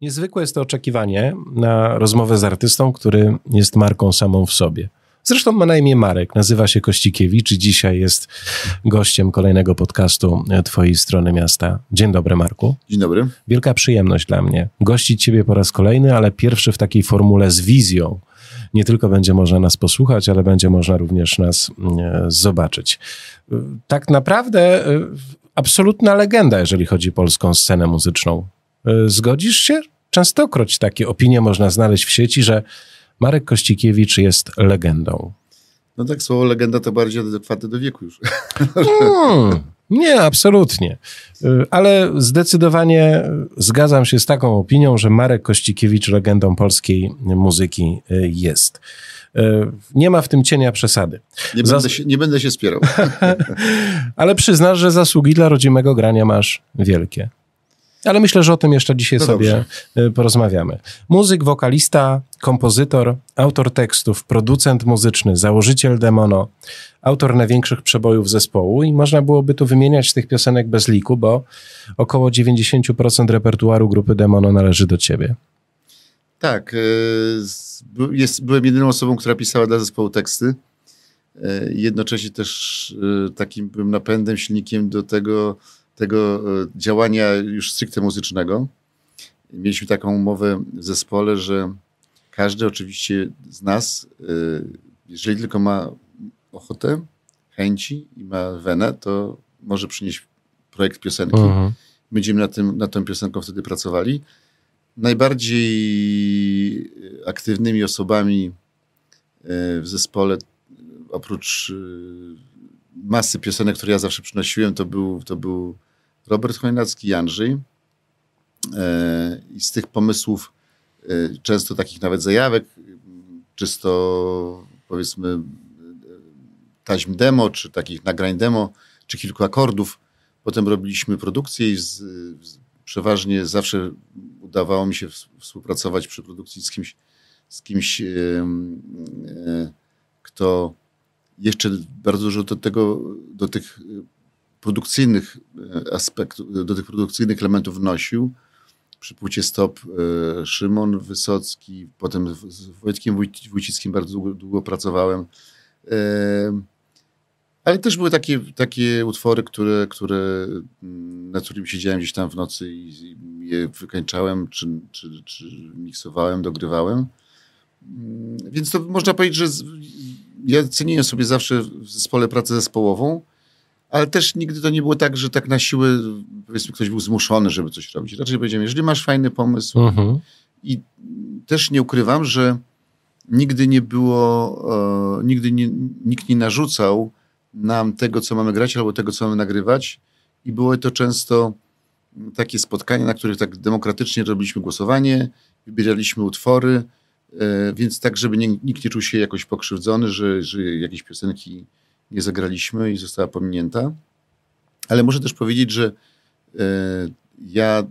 Niezwykłe jest to oczekiwanie na rozmowę z artystą, który jest marką samą w sobie. Zresztą ma na imię Marek, nazywa się Kościkiewicz i dzisiaj jest gościem kolejnego podcastu Twojej strony miasta. Dzień dobry, Marku. Dzień dobry. Wielka przyjemność dla mnie gościć Ciebie po raz kolejny, ale pierwszy w takiej formule z wizją. Nie tylko będzie można nas posłuchać, ale będzie można również nas e, zobaczyć. Tak naprawdę e, absolutna legenda, jeżeli chodzi o polską scenę muzyczną. E, zgodzisz się? Częstokroć takie opinie można znaleźć w sieci, że Marek Kościkiewicz jest legendą. No tak, słowo legenda to bardziej adekwatne do wieku już. Hmm, nie, absolutnie. Y, ale zdecydowanie zgadzam się z taką opinią, że Marek Kościkiewicz legendą polskiej muzyki y, jest. Nie ma w tym cienia przesady. Nie, Zas... będę, się, nie będę się spierał. ale przyznasz, że zasługi dla rodzimego grania masz wielkie. Ale myślę, że o tym jeszcze dzisiaj no sobie dobrze. porozmawiamy. Muzyk, wokalista, kompozytor, autor tekstów, producent muzyczny, założyciel Demono, autor największych przebojów zespołu i można byłoby tu wymieniać tych piosenek bez liku, bo około 90% repertuaru grupy Demono należy do ciebie. Tak. E, jest, byłem jedyną osobą, która pisała dla zespołu teksty. E, jednocześnie też takim byłem napędem, silnikiem do tego, tego działania już stricte muzycznego. Mieliśmy taką umowę w zespole, że każdy oczywiście z nas, jeżeli tylko ma ochotę, chęci i ma wenę, to może przynieść projekt piosenki. Mhm. Będziemy na, tym, na tą piosenką wtedy pracowali. Najbardziej aktywnymi osobami e, w zespole, oprócz e, masy piosenek, które ja zawsze przynosiłem, to był, to był Robert Chojnacki i. E, I z tych pomysłów, często takich nawet zajawek, czysto powiedzmy taśm demo, czy takich nagrań demo, czy kilku akordów. Potem robiliśmy produkcję i z, z, przeważnie zawsze udawało mi się współpracować przy produkcji z kimś, z kimś e, e, kto jeszcze bardzo dużo do tego, do tych produkcyjnych e, aspektów, do tych produkcyjnych elementów wnosił. Przy płycie Stop e, Szymon Wysocki, potem z Wojtkiem Wójcickim bardzo długo, długo pracowałem. E, ale też były takie, takie utwory, które, które, mm, nad którymi siedziałem gdzieś tam w nocy i, je wykańczałem, czy, czy, czy miksowałem, dogrywałem. Mm, więc to można powiedzieć, że ja ceniłem sobie zawsze w zespole pracę zespołową, ale też nigdy to nie było tak, że tak na siłę, powiedzmy, ktoś był zmuszony, żeby coś robić. Raczej powiedziałem, jeżeli masz fajny pomysł uh-huh. i też nie ukrywam, że nigdy nie było, e, nigdy nie, nikt nie narzucał nam tego, co mamy grać, albo tego, co mamy nagrywać. I było to często takie spotkania, na których tak demokratycznie robiliśmy głosowanie, wybieraliśmy utwory, e, więc tak, żeby nie, nikt nie czuł się jakoś pokrzywdzony, że, że jakieś piosenki nie zagraliśmy i została pominięta. Ale muszę też powiedzieć, że e, ja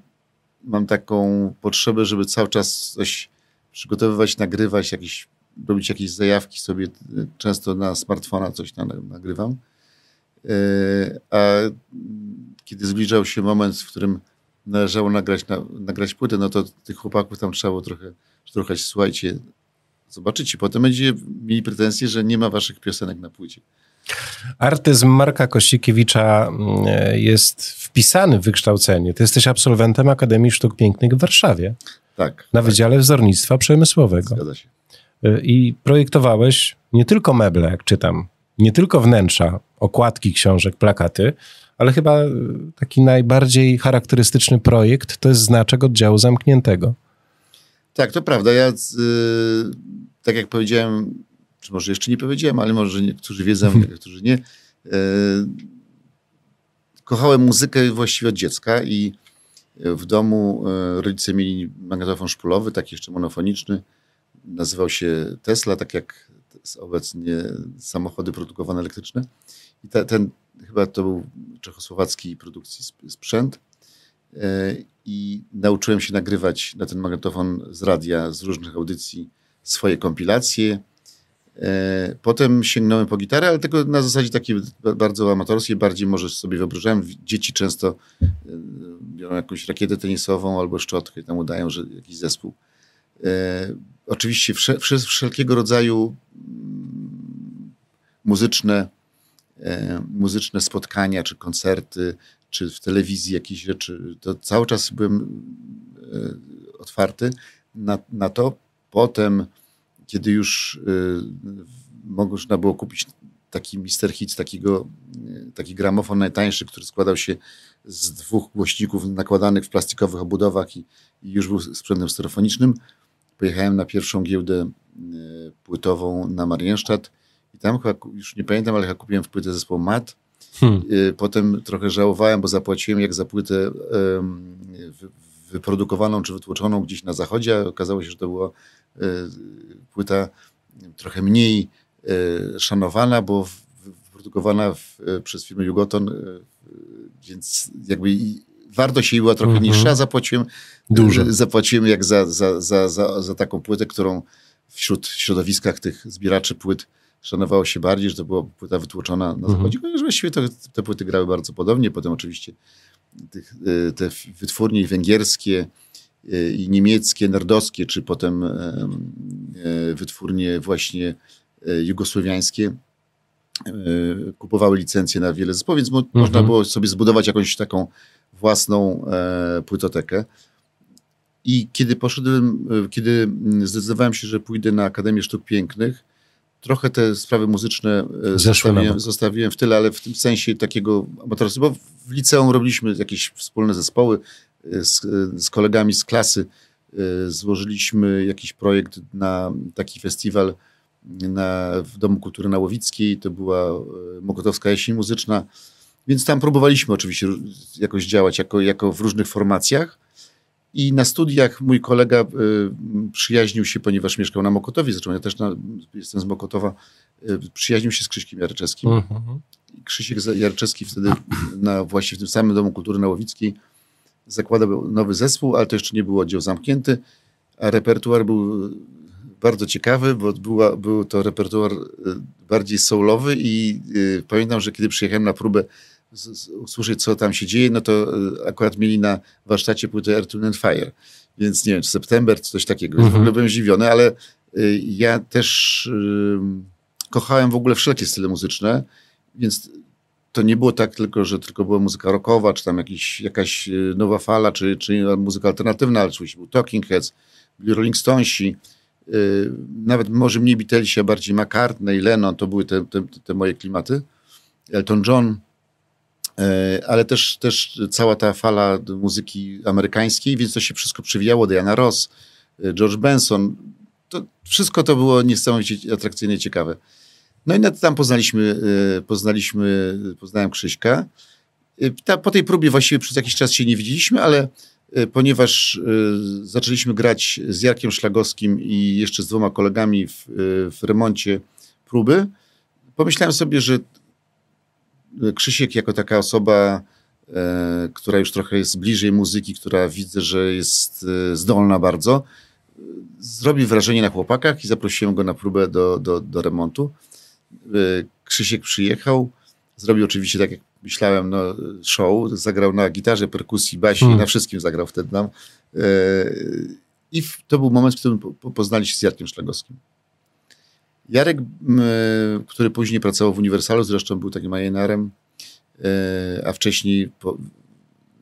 mam taką potrzebę, żeby cały czas coś przygotowywać, nagrywać, jakieś robić jakieś zajawki sobie, e, często na smartfona coś tam nagrywam. E, a kiedy zbliżał się moment, w którym należało nagrać, na, nagrać płytę, no to tych chłopaków tam trzeba było trochę trochę słuchajcie, zobaczycie. Potem będzie mieli pretensje, że nie ma waszych piosenek na płycie. Artyzm Marka Kościkiewicza mm, jest wpisany w wykształcenie. Ty jesteś absolwentem Akademii Sztuk Pięknych w Warszawie. Tak. Na tak. Wydziale Wzornictwa Przemysłowego. Zgadza się. Y, I projektowałeś nie tylko meble, jak czytam, nie tylko wnętrza, okładki książek, plakaty, ale chyba y, taki najbardziej charakterystyczny projekt to jest znaczek oddziału zamkniętego. Tak, to prawda. Ja, y, tak jak powiedziałem, czy może jeszcze nie powiedziałem, ale może niektórzy wiedzą, niektórzy nie. kochałem muzykę właściwie od dziecka i w domu rodzice mieli magnetofon szpulowy, taki jeszcze monofoniczny, nazywał się Tesla, tak jak obecnie samochody produkowane elektryczne. I te, ten chyba to był czechosłowacki produkcji sprzęt. E, I nauczyłem się nagrywać na ten magnetofon z radia, z różnych audycji swoje kompilacje. E, potem sięgnąłem po gitarę, ale tylko na zasadzie takiej bardzo amatorskiej, bardziej może sobie wyobrażałem. Dzieci często biorą jakąś rakietę tenisową albo szczotkę i tam udają, że jakiś zespół. E, oczywiście wsze, wszelkiego rodzaju mm, muzyczne, e, muzyczne spotkania, czy koncerty, czy w telewizji jakieś rzeczy, to cały czas byłem e, otwarty na, na to. Potem, kiedy już e, można było kupić taki Mister Hits, takiego, e, taki gramofon najtańszy, który składał się z dwóch głośników nakładanych w plastikowych obudowach i, i już był sprzętem stereofonicznym. Pojechałem na pierwszą giełdę e, płytową na Marienstadt i tam chyba, już nie pamiętam, ale chyba kupiłem w płytę zespołu MAT. Hmm. Potem trochę żałowałem, bo zapłaciłem jak za płytę wyprodukowaną czy wytłoczoną gdzieś na zachodzie. Okazało się, że to była płyta trochę mniej E, szanowana, bo wyprodukowana w, e, przez firmę Jugoton, e, więc jakby wartość jej była trochę mhm. niższa, zapłaciłem, Dużo. zapłaciłem jak za, za, za, za, za taką płytę, którą wśród środowiskach tych zbieraczy płyt szanowało się bardziej, że to była płyta wytłoczona na mhm. zachodzie, chociaż właściwie to, te płyty grały bardzo podobnie. Potem oczywiście te wytwórnie węgierskie i niemieckie, nerdowskie, czy potem wytwórnie właśnie E, jugosłowiańskie e, kupowały licencje na wiele zespołów, więc mhm. można było sobie zbudować jakąś taką własną e, płytotekę. I kiedy poszedłem, kiedy zdecydowałem się, że pójdę na Akademię Sztuk Pięknych, trochę te sprawy muzyczne zostawiłem, zostawiłem, w tyle, ale w tym sensie takiego amatorstwa, bo w liceum robiliśmy jakieś wspólne zespoły z, z kolegami z klasy. Złożyliśmy jakiś projekt na taki festiwal na, w Domu Kultury na Łowickiej, to była e, Mokotowska Jesień Muzyczna, więc tam próbowaliśmy oczywiście jakoś działać jako, jako w różnych formacjach. I na studiach mój kolega y, przyjaźnił się, ponieważ mieszkał na Mokotowie, zresztą ja też na, jestem z Mokotowa, y, przyjaźnił się z Krzyśkiem Jarczewskim. Mhm. Krzysiek Jarczewski wtedy na, właśnie w tym samym Domu Kultury na Łowickiej zakładał nowy zespół, ale to jeszcze nie był oddział zamknięty, a repertuar był bardzo ciekawy, bo była, był to repertuar y, bardziej soulowy i y, pamiętam, że kiedy przyjechałem na próbę usłyszeć, co tam się dzieje, no to y, akurat mieli na warsztacie płytę Earth, and Fire. Więc nie wiem, czy September, czy coś takiego. Mhm. W ogóle byłem zdziwiony, ale y, ja też y, kochałem w ogóle wszelkie style muzyczne, więc to nie było tak tylko, że tylko była muzyka rockowa, czy tam jakiś, jakaś nowa fala, czy, czy muzyka alternatywna, ale oczywiście był Talking Heads, byli Rolling Stonesi, nawet może mniej Beatlesi, a bardziej McCartney, Lennon, to były te, te, te moje klimaty. Elton John, ale też, też cała ta fala muzyki amerykańskiej, więc to się wszystko przywijało. Diana Ross, y, George Benson, to wszystko to było niesamowicie atrakcyjne i ciekawe. No i tam poznaliśmy, poznaliśmy, poznałem Krzyśka. Po tej próbie właściwie przez jakiś czas się nie widzieliśmy, ale E, ponieważ e, zaczęliśmy grać z Jarkiem Szlagowskim i jeszcze z dwoma kolegami w, e, w remoncie próby, pomyślałem sobie, że Krzysiek jako taka osoba, która już trochę jest bliżej muzyki, która widzę, że jest zdolna bardzo, zrobi wrażenie na chłopakach i zaprosiłem go na próbę do, do, do remontu. Krzysiek przyjechał, zrobił oczywiście tak, jak myślałem, no, show, zagrał na gitarze, perkusji, basi, hmm. na wszystkim zagrał wtedy nam. E, I to był moment, w którym poznali się z Jarkiem Szlagowskim. Jarek, który później pracował w Uniwersalu, zresztą był takim ajenarem, e, a wcześniej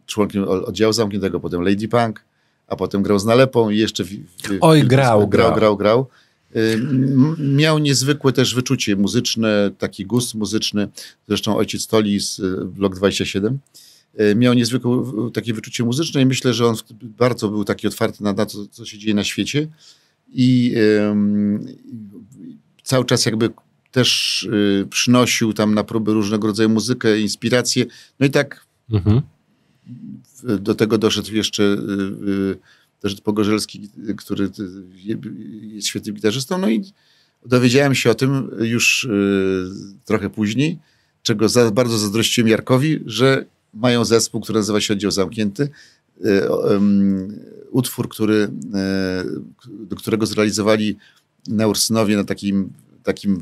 członkiem oddziału zamkniętego, potem Lady Punk, a potem grał z Nalepą i jeszcze... W, w, Oj, grał, grał, grał, grał. Y, miał niezwykłe też wyczucie muzyczne, taki gust muzyczny. Zresztą ojciec Toli z y, Blok 27 y, miał niezwykłe takie wyczucie muzyczne i myślę, że on bardzo był taki otwarty na to, co się dzieje na świecie i cały czas jakby też y, przynosił tam na próby różnego rodzaju muzykę, inspiracje. No i tak mhm. do tego doszedł jeszcze y, też Pogorzelski, który jest świetnym gitarzystą. No i dowiedziałem się o tym już y, trochę później, czego za, bardzo zazdrościłem Jarkowi, że mają zespół, który nazywa się Oddział Zamknięty. Y, utwór, który, y, do którego zrealizowali na Ursynowie na takim, takim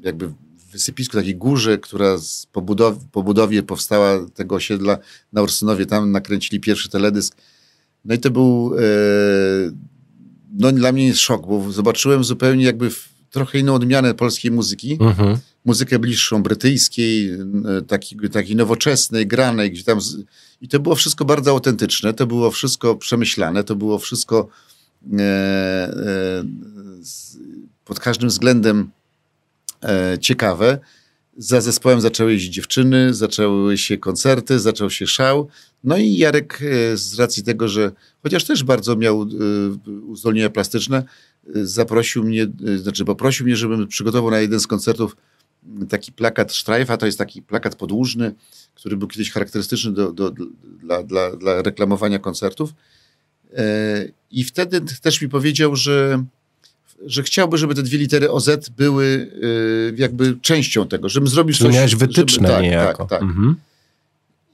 jakby wysypisku, takiej górze, która po, budow, po budowie powstała tego osiedla na Ursynowie. Tam nakręcili pierwszy teledysk. No i to był e, no dla mnie jest szok, bo zobaczyłem zupełnie jakby trochę inną odmianę polskiej muzyki. Mhm. Muzykę bliższą brytyjskiej, takiej taki nowoczesnej, granej, gdzie tam... Z... I to było wszystko bardzo autentyczne, to było wszystko przemyślane, to było wszystko e, e, pod każdym względem e, ciekawe. Za zespołem zaczęły jeździć dziewczyny, zaczęły się koncerty, zaczął się szał. No i Jarek e, z racji tego, że chociaż też bardzo miał e, uzdolnienia plastyczne, zaprosił mnie, znaczy poprosił mnie, żebym przygotował na jeden z koncertów taki plakat Strajfa, to jest taki plakat podłużny, który był kiedyś charakterystyczny do, do, dla, dla, dla reklamowania koncertów. I wtedy też mi powiedział, że że chciałby, żeby te dwie litery OZ były y, jakby częścią tego, żebym zrobił Czyli coś... miałeś wytyczne żeby, tak, niejako. Tak, tak. Mhm.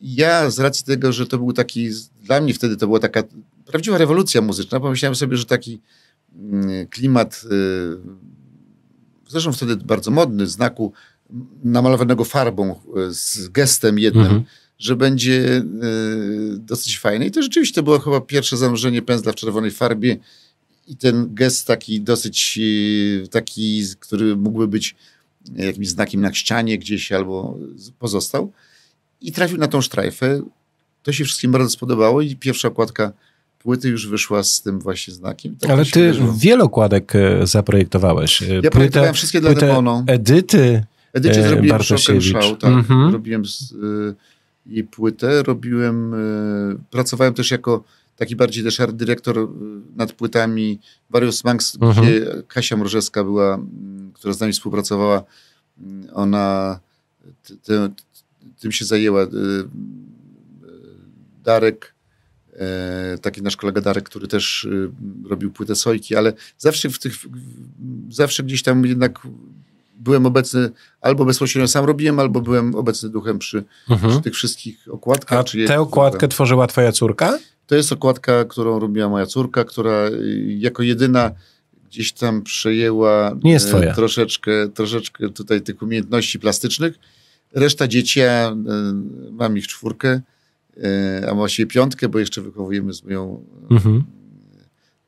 Ja z racji tego, że to był taki, dla mnie wtedy to była taka prawdziwa rewolucja muzyczna, pomyślałem sobie, że taki mm, klimat, y, zresztą wtedy bardzo modny, znaku namalowanego farbą y, z gestem jednym, mhm. że będzie dosyć fajny. I to rzeczywiście było chyba pierwsze zanurzenie pędzla w czerwonej farbie i ten gest taki dosyć e, taki, który mógłby być jakimś znakiem na ścianie gdzieś albo pozostał. I trafił na tą sztrajfę. To się wszystkim bardzo spodobało i pierwsza okładka płyty już wyszła z tym właśnie znakiem. Tak Ale ty wiele okładek e, zaprojektowałeś. E, ja projektowałem wszystkie dla Demono. Edyty Edycie zrobiłem Shock tak. Mhm. Robiłem z, y, jej płytę, robiłem, y, pracowałem też jako taki bardziej też art dyrektor y, nad płytami Various Manx, mhm. gdzie Kasia Mrożewska była, mm, która z nami współpracowała, mm, ona ty, tym się zajęła. Y, y, Darek, e, taki nasz kolega Darek, który też robił płytę Sojki, ale zawsze w tych, zawsze gdzieś tam jednak byłem obecny, albo bezpośrednio sam robiłem, albo byłem obecny duchem przy, mhm. przy tych wszystkich okładkach. A tę okładkę tworzyła twoja córka? To jest okładka, którą robiła moja córka, która y, jako jedyna gdzieś tam przejęła Nie jest twoja. troszeczkę, troszeczkę tutaj tych umiejętności plastycznych. Reszta dzieci, ja y, mam ich czwórkę, y, a właściwie piątkę, bo jeszcze wychowujemy z moją mhm.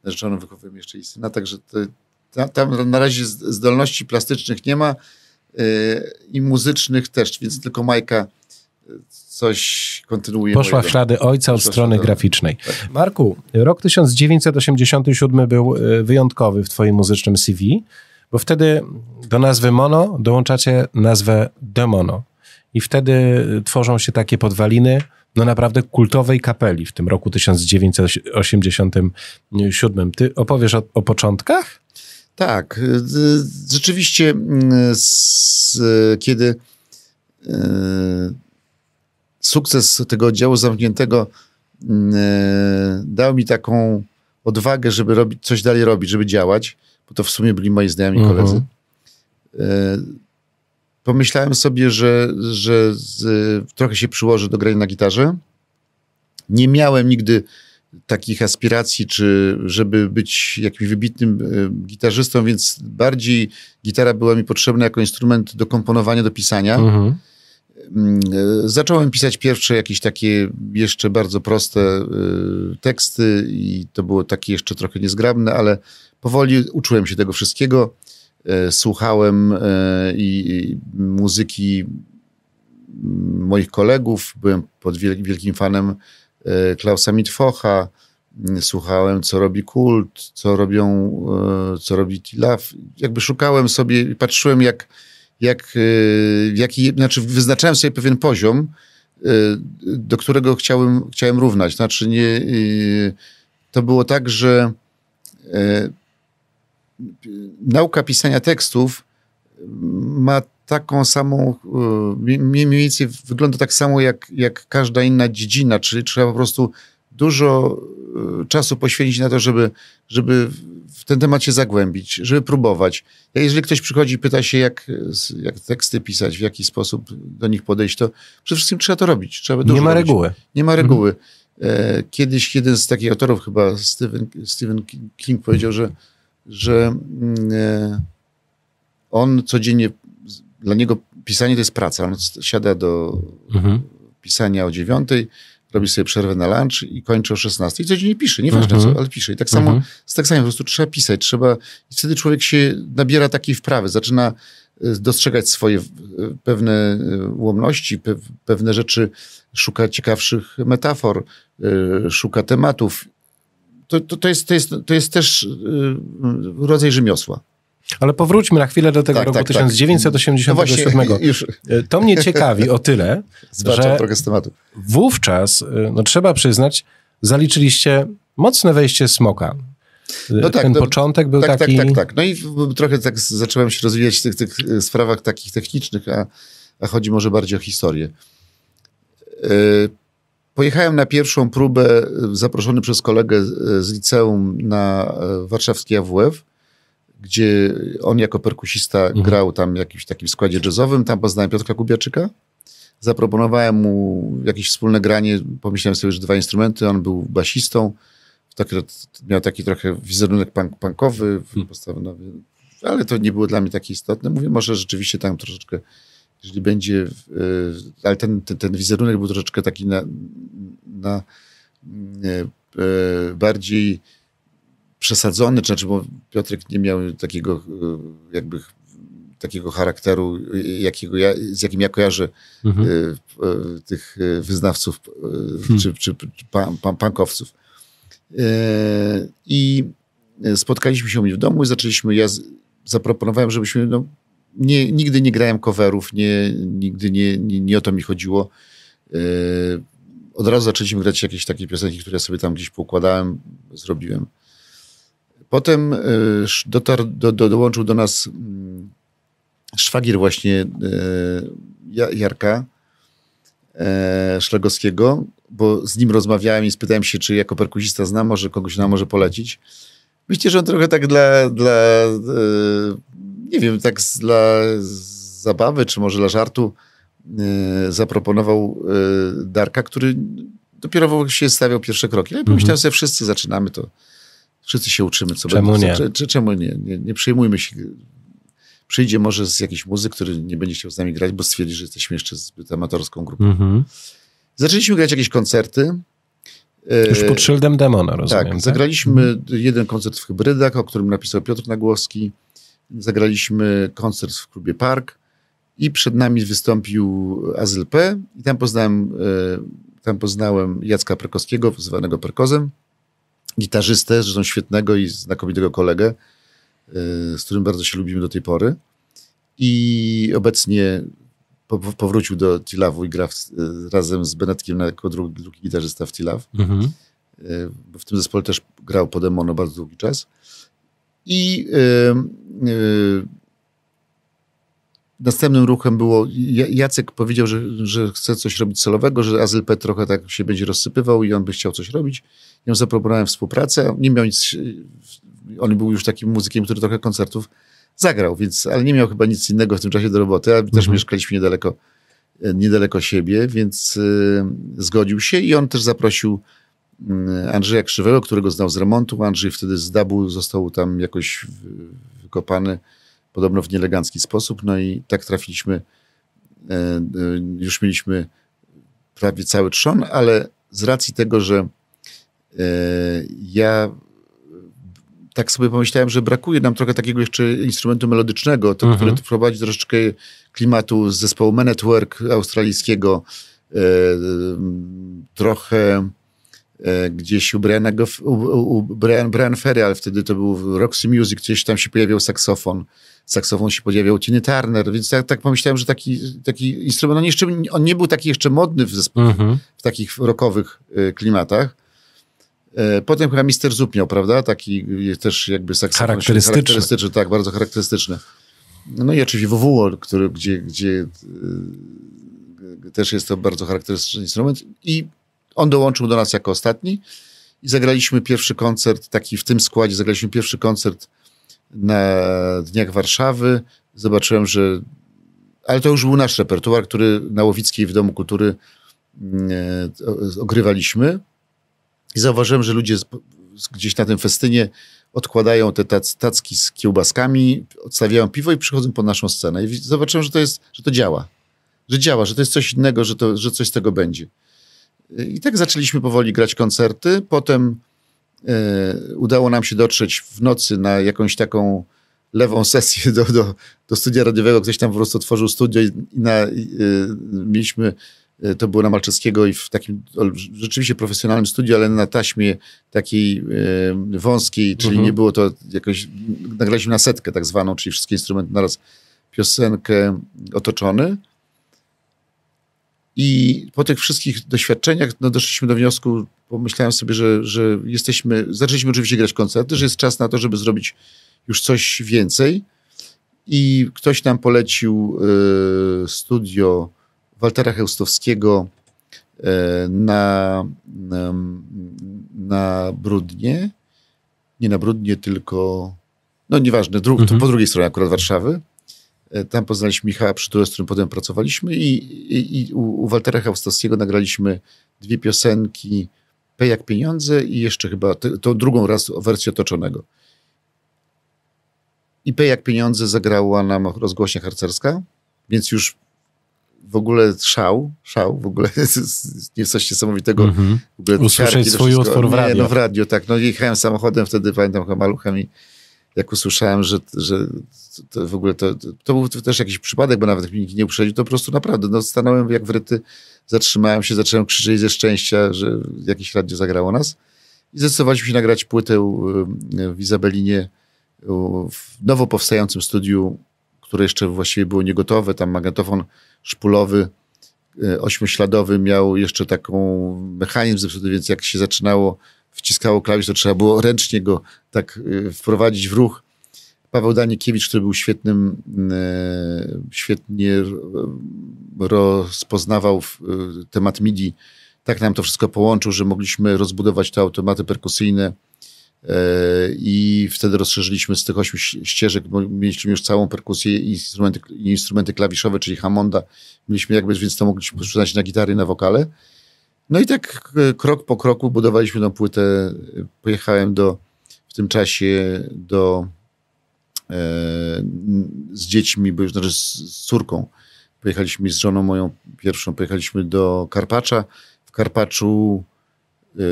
narzeczoną, wychowujemy jeszcze i syna, także to, tam na razie zdolności plastycznych nie ma i muzycznych też, więc tylko Majka coś kontynuuje. Poszła mojego. w ślady ojca od strony ślady. graficznej. Tak. Marku, rok 1987 był y, wyjątkowy w twoim muzycznym CV, bo wtedy do nazwy Mono dołączacie nazwę Demono. I wtedy tworzą się takie podwaliny no naprawdę kultowej kapeli w tym roku 1987. Ty opowiesz o, o początkach? Tak. Y, rzeczywiście, mm, z, kiedy y, sukces tego oddziału zamkniętego mm, e, dał mi taką odwagę, żeby robić, coś dalej robić, żeby działać, bo to w sumie byli moi znajomi mhm. koledzy. E, pomyślałem sobie, że, że z, trochę się przyłożę do grania na gitarze. Nie miałem nigdy takich aspiracji, czy żeby być jakimś wybitnym e, gitarzystą, więc bardziej gitara była mi potrzebna jako instrument do komponowania, do pisania. Mhm. Mm, e, zacząłem pisać pierwsze jakieś takie jeszcze bardzo proste e, teksty i to było takie jeszcze trochę niezgrabne, ale powoli uczyłem się tego wszystkiego. E, słuchałem i muzyki moich kolegów, byłem pod wielkim fanem Klausa Mitfocha, słuchałem, co robi Kult, co robią, co robi Tilaf. Jakby szukałem sobie patrzyłem, jak, jak, y, jaki, znaczy wyznaczałem sobie pewien poziom, y, do którego chciałem, chciałem równać. Znaczy nie, y, to było tak, że nauka pisania tekstów ma taką samą, mniej więcej wygląda tak samo jak, jak każda inna dziedzina, czyli trzeba po prostu dużo czasu poświęcić na to, żeby, żeby w ten temat się zagłębić, żeby próbować. Jeżeli ktoś przychodzi i pyta się, jak, jak teksty pisać, w jaki sposób do nich podejść, to przede wszystkim trzeba to robić. Trzeba Nie ma robić. reguły. Nie ma reguły. Mhm. Kiedyś jeden z takich autorów, chyba Stephen, Stephen King powiedział, że, że mm, e, on codziennie dla niego pisanie to jest praca. On siada do mhm. pisania o dziewiątej, robi sobie przerwę na lunch i kończy o 16 i codziennie pisze, nieważne mhm. co, ale pisze. I tak samo mhm. z tekstami, po prostu trzeba pisać, trzeba, i wtedy człowiek się nabiera takiej wprawy, zaczyna e, dostrzegać swoje e, pewne e, ułomności, pewne rzeczy, szuka ciekawszych metafor, szuka tematów. To, to, to, jest, to, jest, to jest też rodzaj rzemiosła. Ale powróćmy na chwilę do tego tak, roku tak, 1987. Tak. No już. To mnie ciekawi o tyle, że trochę z tematu. wówczas, no trzeba przyznać, zaliczyliście mocne wejście smoka. No tak, Ten no, początek był tak, taki... Tak, tak, tak. No i trochę tak zacząłem się rozwijać w tych, tych sprawach takich technicznych, a, a chodzi może bardziej o historię. Pojechałem na pierwszą próbę zaproszony przez kolegę z liceum na warszawski AWF gdzie on jako perkusista mhm. grał tam w jakimś takim składzie jazzowym. Tam poznałem Piotra Kubiaczyka. Zaproponowałem mu jakieś wspólne granie. Pomyślałem sobie, że dwa instrumenty. On był basistą. Taki, miał taki trochę wizerunek punk, punkowy, hmm. ale to nie było dla mnie takie istotne. Mówię, może rzeczywiście tam troszeczkę, jeżeli będzie, yy, ale ten, ten, ten, wizerunek był troszeczkę taki na, na yy, bardziej przesadzony, czy znaczy, bo Piotrek nie miał takiego e, jakby takiego charakteru, jakiego ja, z jakim ja kojarzę mhm. y, y, tych wyznawców y, hmm. czy, czy, czy pan, pan, pankowców. I spotkaliśmy się u mnie w domu i zaczęliśmy, ja z, zaproponowałem, żebyśmy, no, nie, nigdy nie grałem coverów, nie, nigdy nie, nie, nie o to mi chodziło. Od razu zaczęliśmy grać jakieś takie piosenki, które sobie tam gdzieś poukładałem, zrobiłem. Potem e, dotarł, do, do, dołączył do nas mm, szwagier właśnie e, Jarka e, Szlegowskiego, bo z nim rozmawiałem i spytałem się, czy jako perkusista zna, może kogoś nam może polecić. Myślę, że on trochę tak dla, dla nie wiem, tak dla zabawy, czy może dla żartu zaproponował Darka, który dopiero się stawiał pierwsze kroki. Ja pomyślałem mhm. sobie, wszyscy zaczynamy to Wszyscy się uczymy, co czemu będzie. Nie? Czy, czemu nie? nie? Nie przejmujmy się. Przyjdzie może z jakiejś muzyki, który nie będzie chciał z nami grać, bo stwierdzi, że jesteśmy jeszcze zbyt amatorską grupą. Mm-hmm. Zaczęliśmy grać jakieś koncerty. Już pod szyldem demona, rozumiem. Tak, tak? zagraliśmy mm. jeden koncert w Hybrydach, o którym napisał Piotr Nagłowski. Zagraliśmy koncert w klubie Park i przed nami wystąpił Azyl P. I tam poznałem, e, tam poznałem Jacka Perkowskiego, zwanego Perkozem gitarzystę, zresztą świetnego i znakomitego kolegę, y, z którym bardzo się lubimy do tej pory. I obecnie powrócił do Tilawu i gra w, y, razem z Benetkiem jako drugi, drugi gitarzysta w Tilaw. Mhm. Y, w tym zespole też grał po demono bardzo długi czas. I yy, yy, następnym ruchem było, Jacek powiedział, że, że chce coś robić celowego, że Azyl P trochę tak się będzie rozsypywał i on by chciał coś robić. Ja zaproponowałem współpracę. Nie miał nic, on był już takim muzykiem, który trochę koncertów zagrał, więc, ale nie miał chyba nic innego w tym czasie do roboty, a mhm. też mieszkaliśmy niedaleko, niedaleko siebie, więc y, zgodził się i on też zaprosił y, Andrzeja Krzywego, którego znał z remontu. Andrzej wtedy z Dabu został tam jakoś wykopany, podobno w nieelegancki sposób, no i tak trafiliśmy, y, y, już mieliśmy prawie cały trzon, ale z racji tego, że E, ja tak sobie pomyślałem, że brakuje nam trochę takiego jeszcze instrumentu melodycznego, to, mhm. który wprowadzi troszeczkę klimatu z zespołu Man Network australijskiego, e, trochę e, gdzieś u Briana, u, u Brian, Brian Ferry, ale wtedy to był Roxy Music, gdzieś tam się pojawiał saksofon, saksofon się pojawiał Tiny Turner, więc tak, tak pomyślałem, że taki, taki instrument, on, jeszcze, on nie był taki jeszcze modny w, zespołu, mhm. w takich rockowych klimatach, E, potem chyba Mister Zup miał, prawda? Taki też jakby saksofon. Charakterystyczny. charakterystyczny. Tak, bardzo charakterystyczny. No i oczywiście WWO, który, gdzie, gdzie e, też jest to bardzo charakterystyczny instrument. I on dołączył do nas jako ostatni i zagraliśmy pierwszy koncert, taki w tym składzie, zagraliśmy pierwszy koncert na Dniach Warszawy. Zobaczyłem, że... Ale to już był nasz repertuar, który na Łowickiej w Domu Kultury mm, e, ogrywaliśmy. I zauważyłem, że ludzie gdzieś na tym festynie odkładają te tac, tacki z kiełbaskami, odstawiają piwo i przychodzą pod naszą scenę. I zobaczyłem, że to jest, że to działa. Że działa, że to jest coś innego, że, to, że coś z tego będzie. I tak zaczęliśmy powoli grać koncerty. Potem udało nam się dotrzeć w nocy na jakąś taką lewą sesję do, do, do studia radiowego. Ktoś tam po prostu otworzył studio i, na, y, mieliśmy, y, to było na Malczewskiego i w takim rzeczywiście profesjonalnym studiu, ale na taśmie takiej wąskiej, czyli mhm. nie było to jakoś, nagraliśmy na setkę tak zwaną, czyli wszystkie instrumenty naraz piosenkę otoczony. I po tych wszystkich doświadczeniach no, doszliśmy do wniosku, pomyślałem sobie, że, że jesteśmy, zaczęliśmy oczywiście grać koncerty, że jest czas na to, żeby zrobić już coś więcej. I ktoś nam polecił y, studio Waltera Heustowskiego y, na, na, na Brudnie. Nie na Brudnie, tylko, no nieważne, dru, mhm. po drugiej stronie akurat Warszawy. E, tam poznaliśmy Michała Przytulę, z którym potem pracowaliśmy i, i, i u, u Waltera Heustowskiego nagraliśmy dwie piosenki jak pieniądze i jeszcze chyba tą drugą raz wersję otoczonego. IP jak pieniądze zagrała nam rozgłośnia harcerska, więc już w ogóle szał, szał, w ogóle jest coś niesamowitego. W ogóle Usłyszeć swój utwór w radio. Nie, no w radio, tak. No jechałem samochodem wtedy, pamiętam, chyba maluchem i jak usłyszałem, że, że to w ogóle to, to był też jakiś przypadek, bo nawet nikt nie uprzedził, to po prostu naprawdę, no stanąłem jak wryty, zatrzymałem się, zacząłem krzyczeć ze szczęścia, że jakieś radio zagrało nas i zdecydowaliśmy się nagrać płytę w Izabelinie w nowo powstającym studiu, które jeszcze właściwie było niegotowe, tam magnetofon szpulowy e, ośmiośladowy miał jeszcze taką mechanizm zepsuty, więc jak się zaczynało, wciskało klawisz, to trzeba było ręcznie go tak wprowadzić w ruch. Paweł Danikiewicz, który był świetnym, e, świetnie rozpoznawał temat MIDI, tak nam to wszystko połączył, że mogliśmy rozbudować te automaty perkusyjne, E, i wtedy rozszerzyliśmy z tych ośmiu ścieżek, mieliśmy już całą perkusję i instrumenty, instrumenty klawiszowe, czyli Hammonda. Mieliśmy jakby, więc to mogliśmy przydać na gitary, na wokale. No i tak e, krok po kroku budowaliśmy tą płytę. Pojechałem do, w tym czasie do, e, z dziećmi, bo już znaczy z, córką. Pojechaliśmy z żoną moją pierwszą, pojechaliśmy do Karpacza. W Karpaczu e,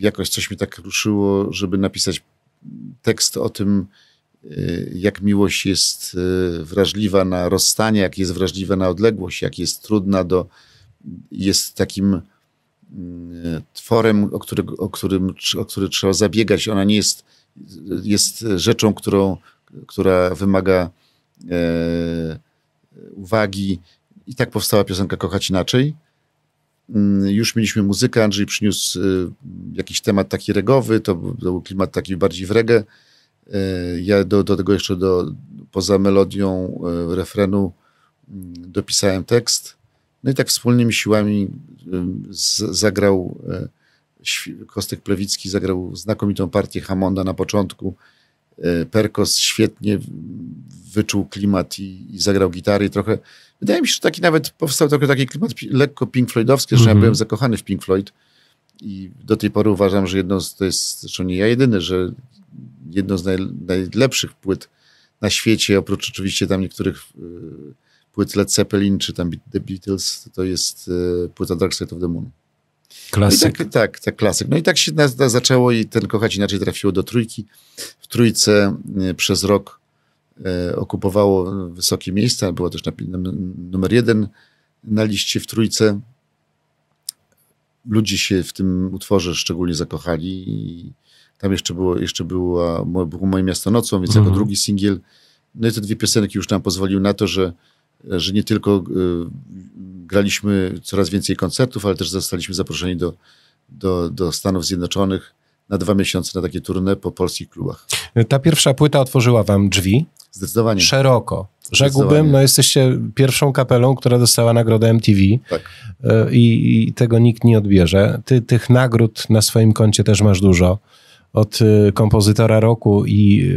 jakoś coś mi tak ruszyło, żeby napisać tekst o tym, y, jak miłość jest wrażliwa na rozstanie, jak jest wrażliwa na odległość, jak jest trudna do. jest takim y, tworem, o, który, o, którym, o który trzeba zabiegać. Ona nie jest, jest rzeczą, którą, która wymaga e, uwagi. I tak powstała piosenka Kochać Inaczej. Mm, już mieliśmy muzykę, Andrzej przyniósł y, jakiś temat taki regowy, to był klimat taki bardziej w reggae. Y, ja do, do tego jeszcze do, poza melodią refrenu mm, dopisałem tekst. No i tak wspólnymi siłami z, zagrał Kostek Plewicki, zagrał znakomitą partię Hamonda na początku. Perkos świetnie wyczuł klimat i, i zagrał gitary i trochę Wydaje mi się, że taki nawet powstał trochę taki klimat lekko Pink Floydowski, że mm -hmm. ja mhm. byłem zakochany w Pink Floyd i do tej pory uważam, że jedno z, to jest, zresztą nie ja jedyny, że jedno z naj, najlepszych płyt na świecie, oprócz oczywiście tam niektórych y, płyt Led Zeppelin czy tam The Beatles, to jest y, płyta Dark Side of the Moon. Klasyk. Tak, tak, tak, klasyk. No i tak się na, na zaczęło i ten Kochać Inaczej trafiło do trójki. W trójce y, przez rok E, okupowało wysokie miejsca, było też na, numer jeden na liście w trójce. Ludzie się w tym utworze szczególnie zakochali i tam jeszcze było, jeszcze było, było Moje Miasto Nocą, więc mhm. jako drugi singiel. No i te dwie piosenki już nam pozwoliły na to, że, że nie tylko y, graliśmy coraz więcej koncertów, ale też zostaliśmy zaproszeni do, do, do Stanów Zjednoczonych na dwa miesiące na takie tournée po polskich klubach. Ta pierwsza płyta otworzyła wam drzwi Zdecydowanie. Szeroko. Rzekłbym, no jesteście pierwszą kapelą, która dostała nagrodę MTV tak. E, i, i, tego nikt nie odbierze. Ty tych nagród na swoim koncie też masz dużo. Od y, kompozytora roku i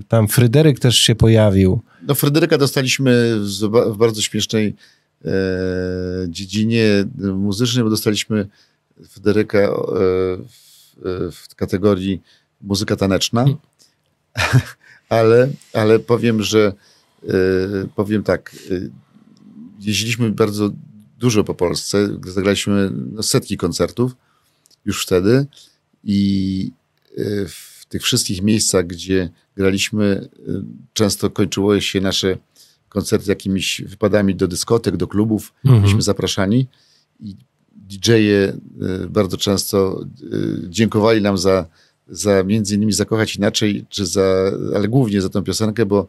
y, tam Fryderyk też się pojawił. No Fryderyka dostaliśmy w bardzo śmiesznej e, dziedzinie muzycznej, bo dostaliśmy Fryderyka e, w, w kategorii muzyka taneczna, ale, ale powiem, że powiem tak, jeździliśmy bardzo dużo po Polsce, zagraliśmy no, setki koncertów już wtedy i w tych wszystkich miejscach, gdzie graliśmy, często kończyło się nasze koncerty jakimiś wypadami do dyskotek, do klubów. Mhm. Byliśmy zapraszani i DJ-e bardzo często dziękowali nam za, za między innymi Zakochać Inaczej, czy za, ale głównie za tę piosenkę, bo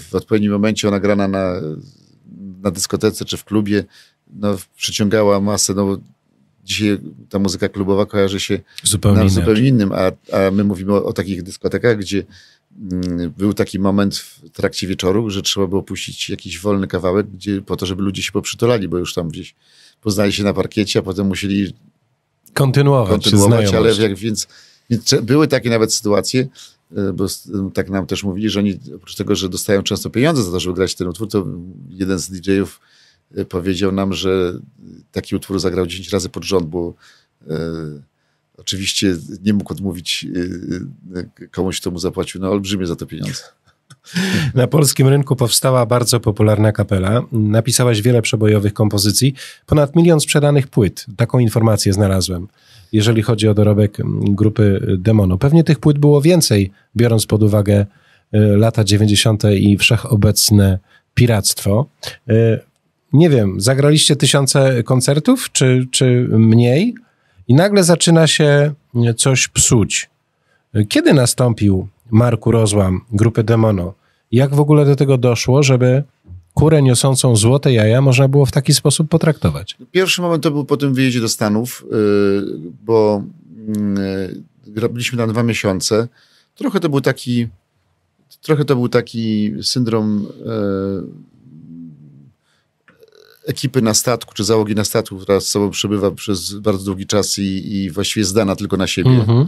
w odpowiednim momencie ona grana na, na dyskotece czy w klubie no, przyciągała masę, no dzisiaj ta muzyka klubowa kojarzy się zupełnie, zupełnie innym, a, a my mówimy o, o takich dyskotekach, gdzie mm, był taki moment w trakcie wieczoru, że trzeba było puścić jakiś wolny kawałek, gdzie, po to, żeby ludzie się poprzytulali, bo już tam gdzieś poznali się na parkiecie, a potem musieli kontynuować, kontynuować ale jak, więc, więc były takie nawet sytuacje, e, bo tak nam też mówili, że oni oprócz tego, że dostają często pieniądze za to, żeby grać ten utwór, to jeden z DJ-ów powiedział nam, że taki utwór zagrał 10 razy pod rząd, bo e, oczywiście nie mógł odmówić e, komuś, kto mu zapłacił no, olbrzymie za to pieniądze. Na polskim rynku powstała bardzo popularna kapela. Napisałaś wiele przebojowych kompozycji, ponad milion sprzedanych płyt. Taką informację znalazłem, jeżeli chodzi o dorobek grupy Demono. Pewnie tych płyt było więcej, biorąc pod uwagę e, lata 90. i wszechobecne piractwo. Nie wiem, zagraliście tysiące koncertów, czy, czy mniej, i nagle zaczyna się coś psuć. Kiedy nastąpił Marku rozłam grupy Demono? Jak w ogóle do tego doszło, żeby kurę niosącą złote jaja można było w taki sposób potraktować? Pierwszy moment to był po tym wyjeździe do Stanów, y, bo y, robiliśmy tam dwa miesiące. Trochę to był taki, trochę to był taki syndrom y, ekipy na statku, czy załogi na statku, która z sobą przebywa przez bardzo długi czas i, i właściwie zdana tylko na siebie. -hmm.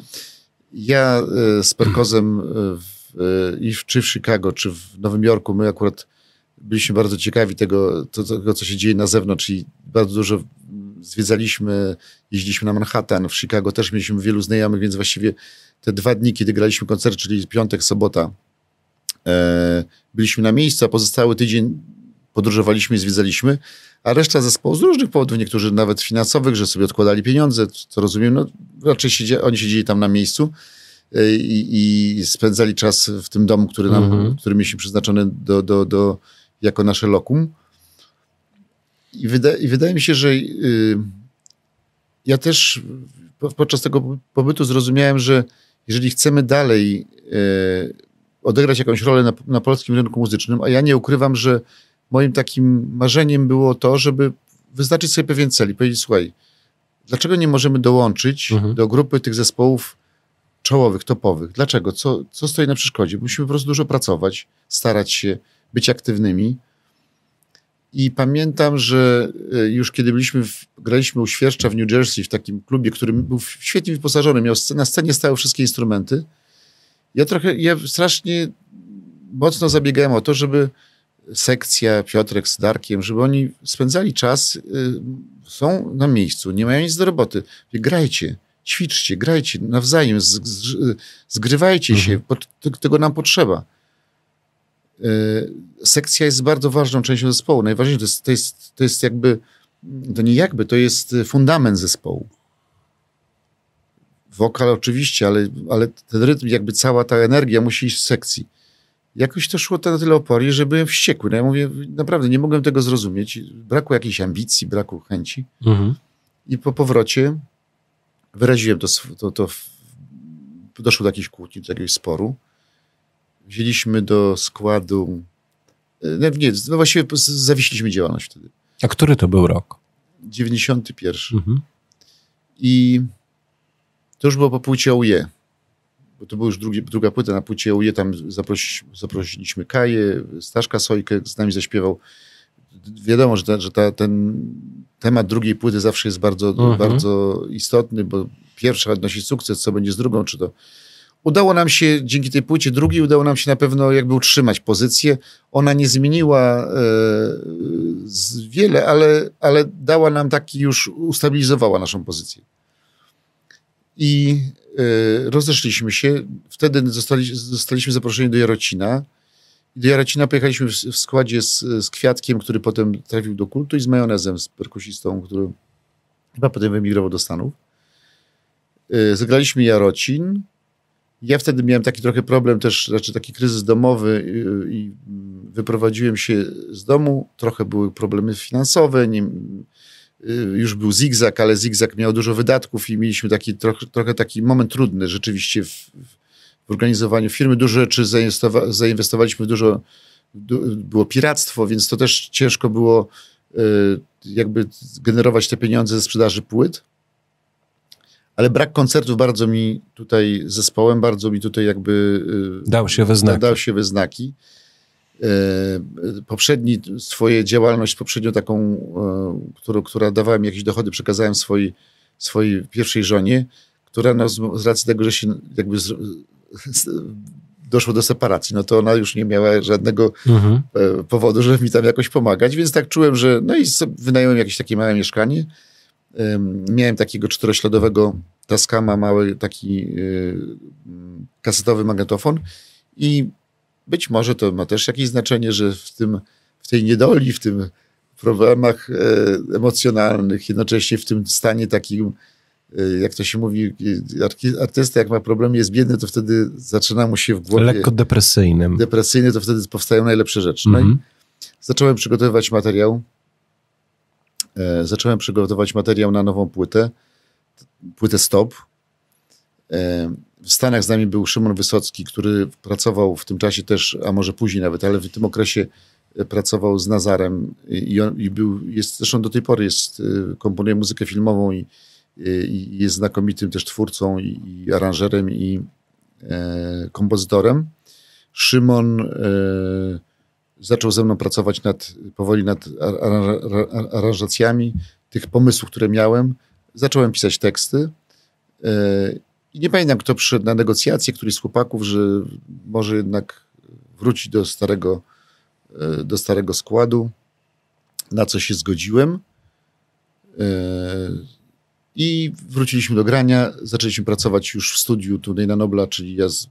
Ja e, z Perkozem e, w, e, i w, czy w Chicago, czy w Nowym Jorku, my akurat byliśmy bardzo ciekawi tego, to, tego, co się dzieje na zewnątrz i bardzo dużo zwiedzaliśmy, jeździliśmy na Manhattan, w Chicago też mieliśmy wielu znajomych, więc właściwie te dwa dni, kiedy graliśmy koncert, czyli piątek, sobota, e, byliśmy na miejscu, a pozostały tydzień podróżowaliśmy i zwiedzaliśmy, a reszta zespołu z różnych powodów, niektórzy nawet finansowych, że sobie odkładali pieniądze, co rozumiem, no raczej siedzi, oni siedzieli tam na miejscu e, i, i spędzali czas w tym domu, który, nam, -hmm. który mieliśmy przeznaczony do, do, do, jako nasze lokum. I, wyda, i wydaje mi się, że y, ja też podczas tego pobytu zrozumiałem, że jeżeli chcemy dalej y, odegrać jakąś rolę na, na polskim rynku muzycznym, a ja nie ukrywam, że moim takim marzeniem było to, żeby wyznaczyć sobie pewien cel i powiedzieć, słuchaj, dlaczego nie możemy dołączyć mhm. do grupy tych zespołów czołowych, topowych? Dlaczego? Co, co stoi na przeszkodzie? Musimy po prostu dużo pracować, starać się, być aktywnymi. I pamiętam, że e, już kiedy byliśmy, w, graliśmy u Świerszcza w New Jersey, w takim klubie, który był świetnie wyposażony, miał na scenie stały wszystkie instrumenty. Ja trochę, ja strasznie mocno zabiegałem o to, żeby sekcja, Piotrek z Darkiem, żeby oni spędzali czas, y, są na miejscu, nie mają nic do roboty. Grajcie, ćwiczcie, grajcie nawzajem, zgrywajcie mhm. się, tego nam potrzeba. Y, sekcja jest bardzo ważną częścią zespołu. Najważniejsze to jest, to jest, to jest jakby, to nie jakby, to jest fundament zespołu. Wokal oczywiście, ale, ale ten rytm, jakby cała ta energia musi iść z sekcji jakoś to szło na tyle opornie, że byłem wściekły. No ja mówię, naprawdę nie mogłem tego zrozumieć. Brakło jakiejś ambicji, braku chęci. Mhm. I po powrocie wyraziłem to, to, to doszło do jakiejś kłótni, do jakiegoś sporu. Wzięliśmy do składu, no nie, no właściwie zawiśliśmy działalność wtedy. A który to był rok? 91. Mhm. I to już było po płycie OUE bo to była już drugi, druga płyta na płycie UE, tam zaprosi, zaprosiliśmy Kaję, Staszka Sojkę z nami zaśpiewał. Wiadomo, że, ta, że ta, ten temat drugiej płyty zawsze jest bardzo, mhm. bardzo istotny, bo pierwsza odnosi sukces, co będzie z drugą, czy to Udało nam się dzięki tej płycie drugiej, udało nam się na pewno jakby utrzymać pozycję. Ona nie zmieniła e, wiele, ale, ale dała nam taki już, ustabilizowała naszą pozycję. I y, rozeszliśmy się. Wtedy zostali, zostaliśmy zaproszeni do Jarocina. Do Jarocina pojechaliśmy w, w składzie z, z Kwiatkiem, który potem trafił do kultu i z Majonezem, z perkusistą, który chyba potem wyemigrował do Stanów. Y, zagraliśmy Jarocin. Ja wtedy miałem taki trochę problem też, znaczy taki kryzys domowy i, i wyprowadziłem się z domu. Trochę były problemy finansowe, nie, już był zigzag, ale zigzag miał dużo wydatków i mieliśmy taki trochę, trochę taki moment trudny rzeczywiście w, w organizowaniu firmy. Dużo rzeczy zainwestowa zainwestowaliśmy dużo, było piractwo, więc to też ciężko było y, jakby generować te pieniądze ze sprzedaży płyt ale brak koncertów bardzo mi tutaj, zespołem bardzo mi tutaj jakby... Y, dał się we znaki. Dał się we znaki. E, poprzedni, swoje działalność, poprzednią taką, e, którą, która dawała mi jakieś dochody, przekazałem swojej, swojej pierwszej żonie, która no, z racji tego, że się jakby z, z, doszło do separacji, no to ona już nie miała żadnego mhm. E, powodu, żeby mi tam jakoś pomagać, więc tak czułem, że no i wynająłem jakieś takie małe mieszkanie, miałem takiego czterośladowego Tascama, mały taki kasetowy magnetofon i być może to ma też jakieś znaczenie, że w, tym, w tej niedoli, w tym problemach e, emocjonalnych, jednocześnie w tym stanie takim, e, jak to się mówi, artysta jak ma problemy, jest biedny, to wtedy zaczyna mu się w głowie... Lekko depresyjnym. Depresyjny, to wtedy powstają najlepsze rzeczy. No mm -hmm. zacząłem przygotowywać materiał E, zacząłem przygotować materiał na nową płytę, płytę Stop. E, w Stanach z nami był Szymon Wysocki, który pracował w tym czasie też, a może później nawet, ale w tym okresie e, pracował z Nazarem i, on, i był, jest, zresztą do tej pory jest, komponuje muzykę filmową i, i jest znakomitym też twórcą i, i aranżerem i e, kompozytorem. Szymon e, zaczął ze mną pracować nad, powoli nad aranżacjami tych pomysłów, które miałem. Zacząłem pisać teksty. E, I nie pamiętam, kto przyszedł na negocjacje, któryś z chłopaków, że może jednak wrócić do starego, e, do starego składu, na co się zgodziłem. E, I wróciliśmy do grania, zaczęliśmy pracować już w studiu tutaj na Nobla, czyli ja z,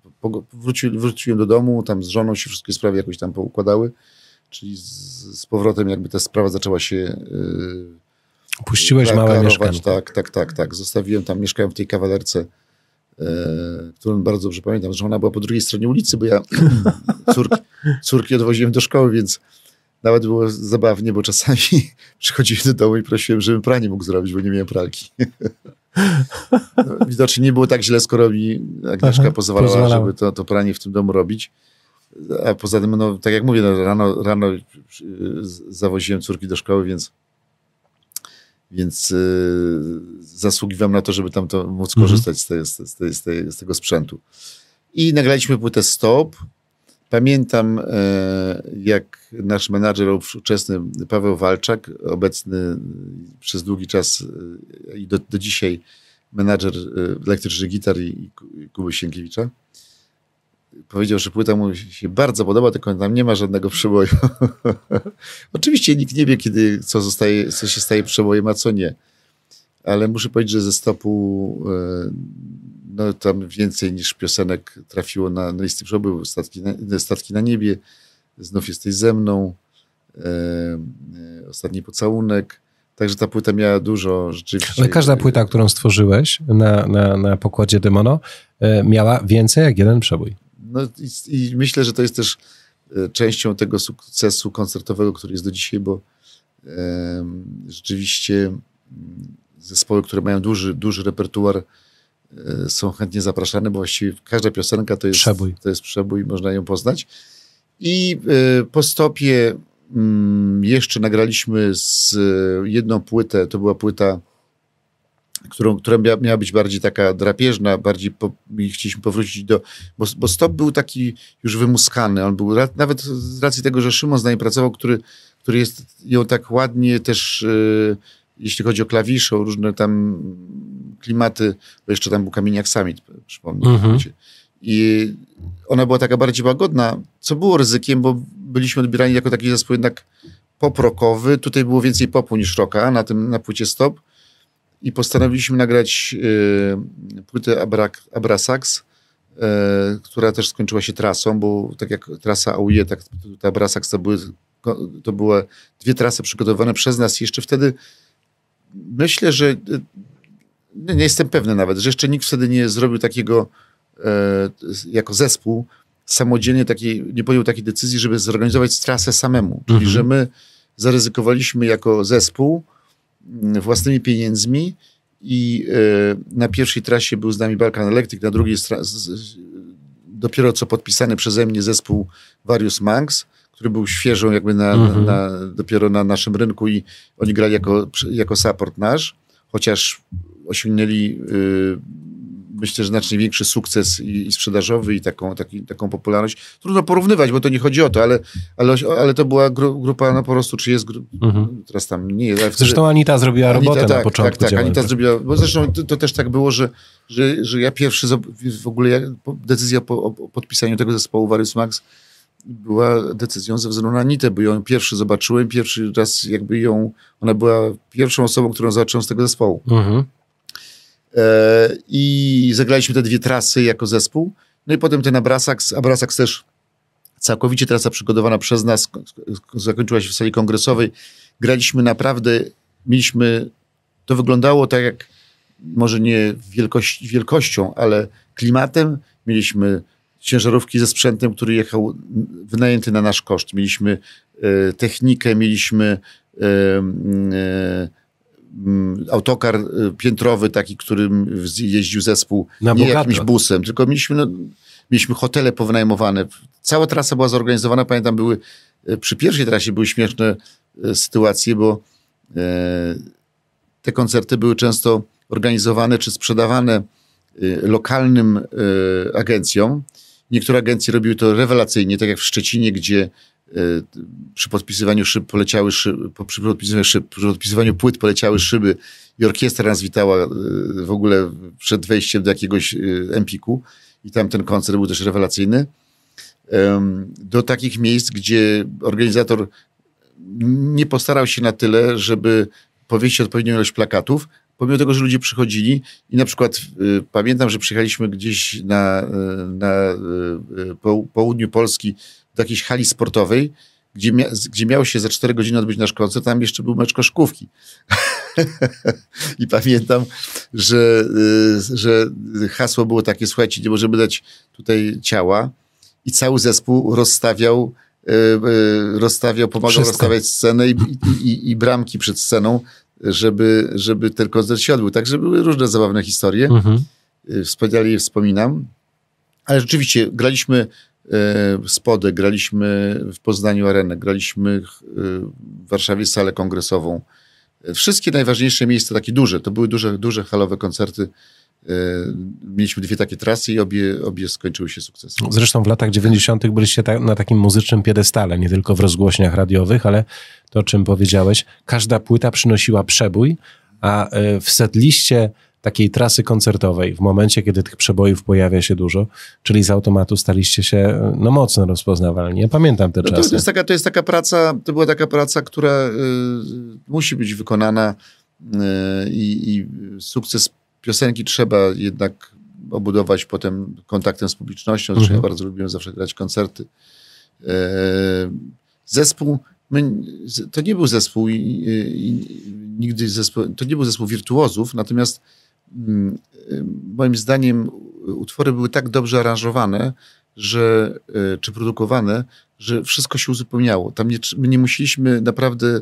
wróci, wróciłem do domu, tam z żoną się wszystkie sprawy jakoś tam poukładały, czyli z, z powrotem jakby ta sprawa zaczęła się... Yy, Puściłeś małe mieszkanie. Tak, tak, tak, tak. Zostawiłem tam, mieszkałem w tej kawalerce, którą bardzo dobrze pamiętam, że ona była po drugiej stronie ulicy, bo ja córki, córki odwoziłem do szkoły, więc nawet było zabawnie, bo czasami przychodziłem do domu i prosiłem, żebym pranie mógł zrobić, bo nie miałem pralki. No, widocznie nie było tak źle, skoro mi Agnieszka Aha, pozwalała, pozwalała, żeby to, to pranie w tym domu robić. A poza tym, no, tak jak mówię, no, rano, rano zawoziłem córki do szkoły, więc więc yy, zasługiwałem na to, żeby tam to móc mhm. korzystać z, z, z, z, tego sprzętu. I nagraliśmy płytę Stop. Pamiętam, e, jak nasz menadżer ówczesny Paweł Walczak, obecny przez długi czas e, i do, do dzisiaj menadżer e, elektryczny gitar i, i Kuby Sienkiewicza, powiedział, że płyta mu się bardzo podoba, tylko tam nie ma żadnego przeboju. Oczywiście nikt nie wie, kiedy co, zostaje, co się staje przebojem, a co nie. Ale muszę powiedzieć, że ze stopu no, tam więcej niż piosenek trafiło na, na listy przeboju. Statki na, statki na niebie, znów jesteś ze mną, e, e, ostatni pocałunek. Także ta płyta miała dużo rzeczywiście. Ale każda płyta, którą stworzyłeś na, na, na pokładzie Demono, e, miała więcej jak jeden przebój. No i, i, myślę, że to jest też e, częścią tego sukcesu koncertowego, który jest do dzisiaj, bo rzeczywiście mm, zespoły, które mają duży, duży repertuar, e, są chętnie zapraszane, bo właściwie każda piosenka to jest przebój, to jest przebój można ją poznać. I e, po stopie mm, jeszcze nagraliśmy z jedną płytę, to była płyta którą, która miała być bardziej taka drapieżna, bardziej po, chcieliśmy powrócić do, bo, bo stop był taki już wymuskany, on był nawet z racji tego, że Szymon z nami pracował, który, który jest ją tak ładnie też, yy, jeśli chodzi o klawisze, o różne tam klimaty, bo jeszcze tam był Kamieniak Summit, przypomnę. Mhm. I ona była taka bardziej łagodna, co było ryzykiem, bo byliśmy odbierani jako taki zespół jednak pop rockowy. Tutaj było więcej popu niż rocka na tym, na płycie Stop i postanowiliśmy nagrać y, płytę Abrak, Abrasax, y, która też skończyła się trasą, bo tak jak trasa AUE, tak ta Abrasax to były, to były dwie trasy przygotowane przez nas. Jeszcze wtedy myślę, że nie, nie jestem pewny nawet, że jeszcze nikt wtedy nie zrobił takiego jako zespół samodzielnie takiej, nie podjął takiej decyzji, żeby zorganizować trasę samemu. Czyli, mhm. że my zaryzykowaliśmy jako zespół własnymi pieniędzmi i e, na pierwszej trasie był z nami Balkan Electric, na drugiej dopiero co podpisany przeze mnie zespół Various Monks, który był świeżą jakby na, mhm. na, dopiero na naszym rynku i oni grali jako, jako support nasz, chociaż osiągnęli y, myślę, że znacznie większy sukces i, i sprzedażowy i taką, taki, taką popularność. Trudno porównywać, bo to nie chodzi o to, ale, ale, ale to była gru, grupa no po prostu, czy jest grupa, mhm. teraz tam nie jest. Zresztą Anita zrobiła Anita, robotę tak, na początku Tak, tak, Anita zrobiła, bo zresztą to, to, też tak było, że, że, że ja pierwszy w ogóle ja, decyzja po, o podpisaniu tego zespołu Various Max była decyzją ze względu na Anitę, bo ją pierwszy zobaczyłem, pierwszy raz jakby ją, ona była pierwszą osobą, którą zobaczyłem z tego zespołu. Mhm. E, I zagraliśmy te dwie trasy jako zespół. No i potem ten Abrasax, Abrasax też całkowicie trasa przygotowana przez nas, zakończyła się w sali kongresowej. Graliśmy naprawdę, mieliśmy, to wyglądało tak jak, może nie wielkością, ale klimatem. Mieliśmy ciężarówki ze sprzętem, który jechał wynajęty na nasz koszt. Mieliśmy e, technikę, mieliśmy e, autokar y, piętrowy, taki, którym jeździł zespół, Na nie jakimś busem, tylko mieliśmy, no, mieliśmy hotele powynajmowane. Cała trasa była zorganizowana, pamiętam, były y, przy pierwszej trasie były śmieszne y, sytuacje, bo e, te koncerty były często organizowane czy sprzedawane lokalnym agencjom. Niektóre agencje robiły to rewelacyjnie, tak jak w Szczecinie, gdzie Y, przy podpisywaniu szyb poleciały szyby, przy podpisywaniu, szyb, przy podpisywaniu płyt poleciały szyby i orkiestra nas witała y, w ogóle przed wejściem do jakiegoś y, Empiku i tam ten koncert był też rewelacyjny. Do takich miejsc, gdzie organizator nie postarał się na tyle, żeby powiesić odpowiednią ilość plakatów, pomimo tego, że ludzie przychodzili i na przykład y, pamiętam, że przyjechaliśmy gdzieś na, na y, po, południu Polski do jakiejś hali sportowej, gdzie, mia gdzie miał się za 4 godziny odbyć nasz koncert, tam jeszcze był mecz koszkówki. I pamiętam, że, y, że hasło było takie, słuchajcie, nie możemy dać tutaj ciała i cały zespół rozstawiał y, y, rozstawiał, pomagał Wszystko. rozstawiać scenę i, i, i, bramki przed sceną, żeby, żeby ten koncert się odbył. Także były różne zabawne historie. Mhm. Wspaniale je wspominam. Ale rzeczywiście graliśmy E, Spody, graliśmy w Poznaniu Arenę, graliśmy w Warszawie salę kongresową. Wszystkie najważniejsze miejsca, takie duże, to były duże, duże halowe koncerty. E, mieliśmy dwie takie trasy i obie, obie skończyły się sukcesem. Zresztą w latach 90. byliście na takim muzycznym piedestale, nie tylko w rozgłośniach radiowych, ale to, o czym powiedziałeś, każda płyta przynosiła przebój, a e, w setliście takiej trasy koncertowej, w momencie, kiedy tych przebojów pojawia się dużo, czyli z automatu staliście się no, mocno rozpoznawalni. Ja pamiętam te no czasy. To jest, taka, to jest taka praca, to była taka praca, która y, musi być wykonana y, i sukces piosenki trzeba jednak obudować potem kontaktem z publicznością. Zresztą mhm. ja bardzo lubiłem zawsze grać koncerty. Y, zespół, my, to nie był zespół i, i, nigdy zespół, to nie był zespół wirtuozów, natomiast Mm, y, moim zdaniem utwory były tak dobrze aranżowane, że, y, czy produkowane, że wszystko się uzupełniało. Tam nie, my nie musieliśmy naprawdę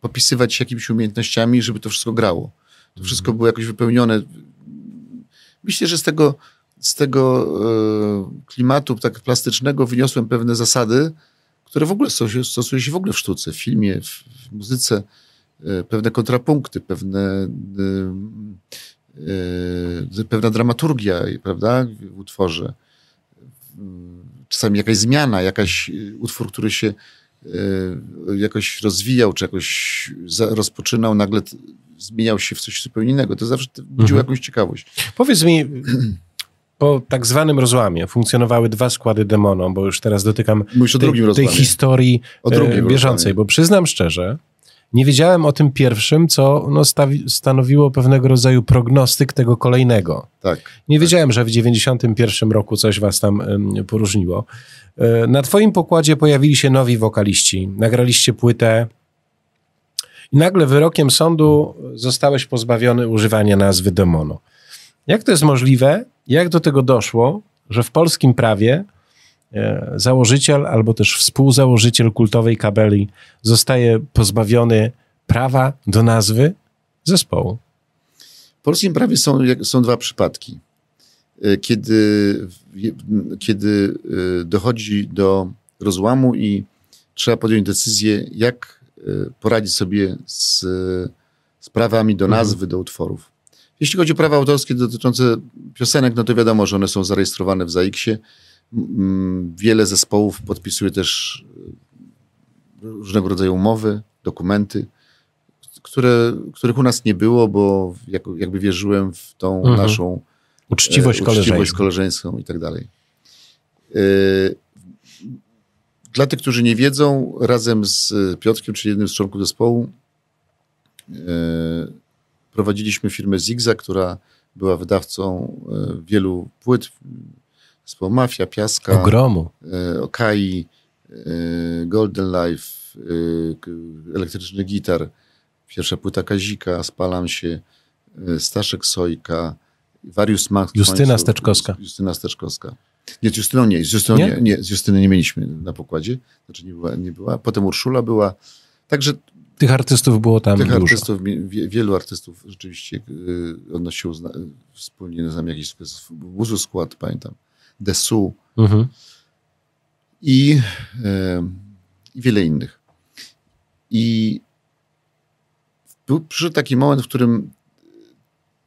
popisywać się jakimiś umiejętnościami, żeby to wszystko grało. To wszystko było jakoś wypełnione. Myślę, że z tego, z tego klimatu tak plastycznego wyniosłem pewne zasady, które w ogóle stosuje się w ogóle w sztuce, w filmie, w, w muzyce. E, pewne kontrapunkty, pewne, e, e, pewna dramaturgia, prawda, w utworze. Czasami jakaś zmiana, jakaś utwór, który się jakoś rozwijał, czy jakoś rozpoczynał, nagle zmieniał się w coś zupełnie innego. To zawsze budziło mhm. jakąś ciekawość. Powiedz mi, po tak zwanym rozłamie funkcjonowały dwa składy demoną, bo już teraz dotykam tej, tej historii o bieżącej, bo przyznam szczerze, Nie wiedziałem o tym pierwszym, co no, stawi, stanowiło pewnego rodzaju prognostyk tego kolejnego. Tak. Nie tak. wiedziałem, że w 91 roku coś was tam poróżniło. E, na twoim pokładzie pojawili się nowi wokaliści. Nagraliście płytę i nagle wyrokiem sądu zostałeś pozbawiony używania nazwy Demono. Jak to jest możliwe? Jak do tego doszło, że w polskim prawie e, założyciel albo też współzałożyciel kultowej kabeli zostaje pozbawiony prawa do nazwy zespołu? W polskim prawie są, są dwa przypadki. E, kiedy, kiedy e, dochodzi do rozłamu i trzeba podjąć decyzję, jak poradzić sobie z, z prawami do mhm. nazwy, do utworów. Jeśli chodzi o prawa autorskie dotyczące piosenek, no to wiadomo, że one są zarejestrowane w ZAIKS-ie. Wiele zespołów podpisuje też e, różnego rodzaju umowy, dokumenty, które, których u nas nie było, bo jakby wierzyłem w tą mhm. naszą uczciwość, e, uczciwość koleżeńską i tak dalej. E, dla tych, którzy nie wiedzą, razem z Piotrkiem, czyli jednym z członków zespołu, prowadziliśmy firmę Zigzag, która była wydawcą e, wielu płyt. Zespoł Mafia, Piaska. Ogromu. E, Okai, e, Golden Life, elektryczny gitar. Pierwsza płyta Kazika, Spalam się, Staszek Sojka, Warius Max. Justyna Steczkowska. Justyna Steczkowska. Nie, z Justyną nie. Z Justyną nie? nie, z Justyny nie mieliśmy na pokładzie. Znaczy nie była, nie była. Potem Urszula była. Także tych artystów było tam Tych dużo. artystów, wielu artystów rzeczywiście yy, odnosiło zna, wspólnie, nie znam jakiś Wuzu Skład, pamiętam, Desu mhm. i, yy, i wiele innych. I był, przyszedł taki moment, w którym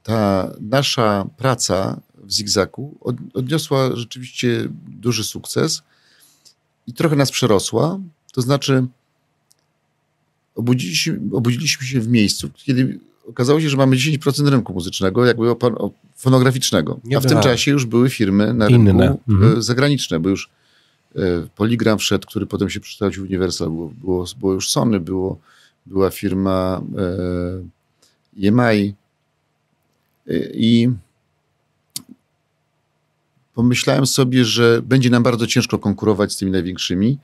ta nasza praca w Zigzaku od, odniosła rzeczywiście duży sukces i trochę nas przerosła. To znaczy, obudziliśmy, obudziliśmy się w miejscu, kiedy okazało się, że mamy 10% rynku muzycznego, jakby fonograficznego. A w tym czasie już były firmy na rynku Inne. Mhm. E, zagraniczne, bo już e, Polygram wszedł, który potem się przekształcił w Universal, było, było, było już Sony, było, była firma e, EMI e, i pomyślałem sobie, że będzie nam bardzo ciężko konkurować z tymi największymi,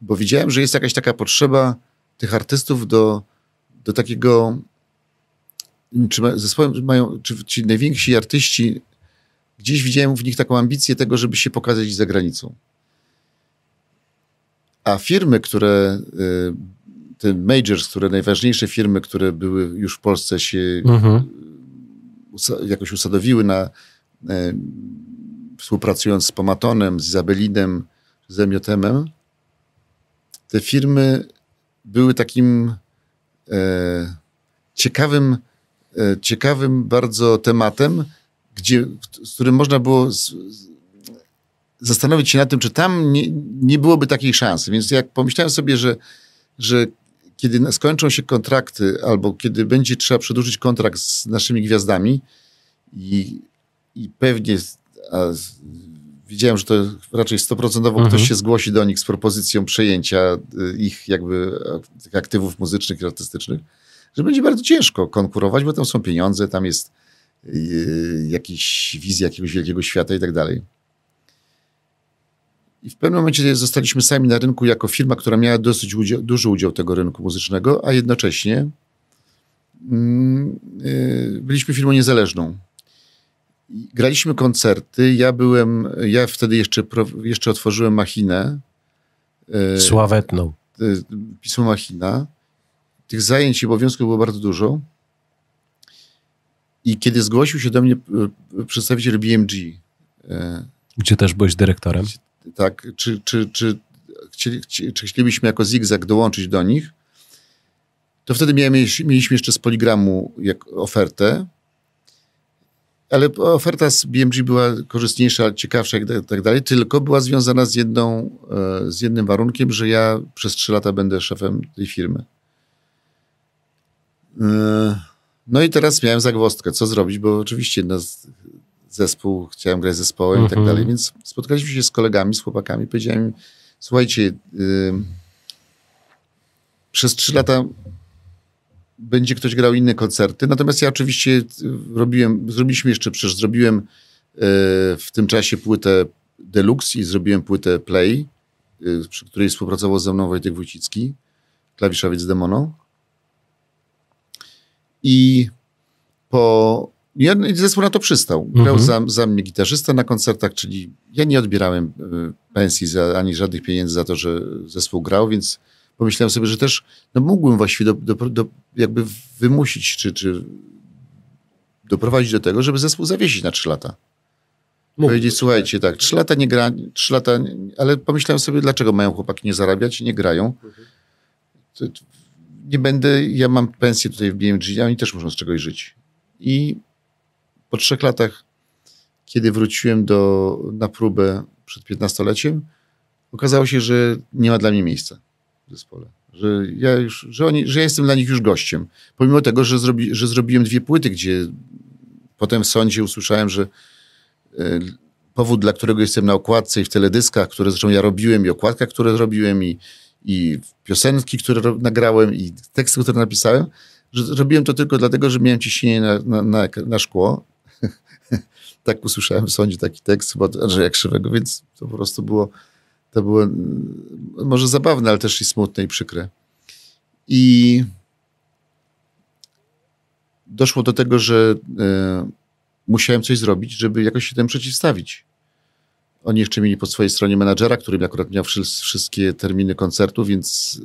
bo widziałem, że jest jakaś taka potrzeba tych artystów do, do takiego. Czy zespołem mają, czy ci najwięksi artyści, gdzieś widziałem w nich taką ambicję tego, żeby się pokazać za granicą. A firmy, które, y, te majors, które najważniejsze firmy, które były już w Polsce się mhm. jakoś usadowiły na, e, współpracując z Pomatonem, z Izabelinem, z Emiotemem, te firmy były takim e, ciekawym, e, ciekawym bardzo tematem, gdzie, z którym można było z, zastanowić się nad tym, czy tam nie, nie byłoby takiej szansy. Więc jak pomyślałem sobie, że, że kiedy skończą się kontrakty, albo kiedy będzie trzeba przedłużyć kontrakt z naszymi gwiazdami i, i pewnie widziałem, że to raczej stoprocentowo mhm. ktoś się zgłosi do nich z propozycją przejęcia y, ich jakby aktywów muzycznych i artystycznych, że będzie bardzo ciężko konkurować, bo tam są pieniądze, tam jest yy, jakiś wizja jakiegoś wielkiego świata i tak dalej. I w pewnym momencie zostaliśmy sami na rynku jako firma, która miała dosyć udział, duży udział tego rynku muzycznego, a jednocześnie yy, byliśmy firmą niezależną. Graliśmy koncerty. Ja byłem, ja wtedy jeszcze, jeszcze otworzyłem machinę. E, Sławetną. E, pismo Machina. Tych zajęć i obowiązków było bardzo dużo. I kiedy zgłosił się do mnie e, przedstawiciel BMG. Gdzie też byłeś dyrektorem? Tak. Czy, czy, czy, chcieli, czy chcielibyśmy jako Zigzag dołączyć do nich? To wtedy mieliśmy jeszcze z Poligramu jak ofertę ale oferta z BMG była korzystniejsza, ciekawsza i tak, tak dalej, tylko była związana z, jedną, e, z jednym warunkiem, że ja przez trzy lata będę szefem tej firmy. E, no i teraz miałem zagwozdkę, co zrobić, bo oczywiście no, zespół, chciałem grać z zespołem i tak mhm. dalej, więc spotkaliśmy się z kolegami, z chłopakami, powiedziałem słuchajcie, yy, przez trzy lata będzie ktoś grał inne koncerty. Natomiast ja oczywiście robiłem, zrobiliśmy jeszcze, przecież zrobiłem w tym czasie płytę Deluxe i zrobiłem płytę Play, przy której współpracował ze mną Wojtek Wójcicki, klawiszowiec Demono. I po ja zespół na to przystał. Grał mhm. za, za mnie gitarzysta na koncertach, czyli ja nie odbierałem y, pensji za, ani żadnych pieniędzy za to, że zespół grał, więc pomyślałem sobie, że też no, mógłbym właściwie do, do, do, jakby wymusić, czy, czy doprowadzić do tego, żeby zespół zawiesić na trzy lata. Mógł Powiedzieć, słuchajcie, tak, trzy lata nie gra, trzy lata, ale pomyślałem sobie, dlaczego mają chłopaki nie zarabiać i nie grają. Mhm. Nie będę, ja mam pensję tutaj w BMG, a oni też muszą z czegoś żyć. I po trzech latach, kiedy wróciłem do, na próbę przed 15-leciem, okazało się, że nie ma dla mnie miejsca w zespole. Że ja, już, że, oni, że ja jestem dla nich już gościem. Pomimo tego, że, zrobi, że zrobiłem dwie płyty, gdzie potem w sądzie usłyszałem, że y, powód, dla którego jestem na okładce i w teledyskach, które zresztą ja robiłem, i okładkach, które zrobiłem, i, i piosenki, które nagrałem, i teksty, które napisałem, że robiłem to tylko dlatego, że miałem ciśnienie na, na, na, na szkło tak usłyszałem w sądzie taki tekst chyba Andrzeja Krzywego, więc to po prostu było, to było mm, może zabawne, ale też i smutne i przykre. I doszło do tego, że y, musiałem coś zrobić, żeby jakoś się temu przeciwstawić. Oni jeszcze mieli po swojej stronie menadżera, który akurat miał wszystkie terminy koncertu, więc.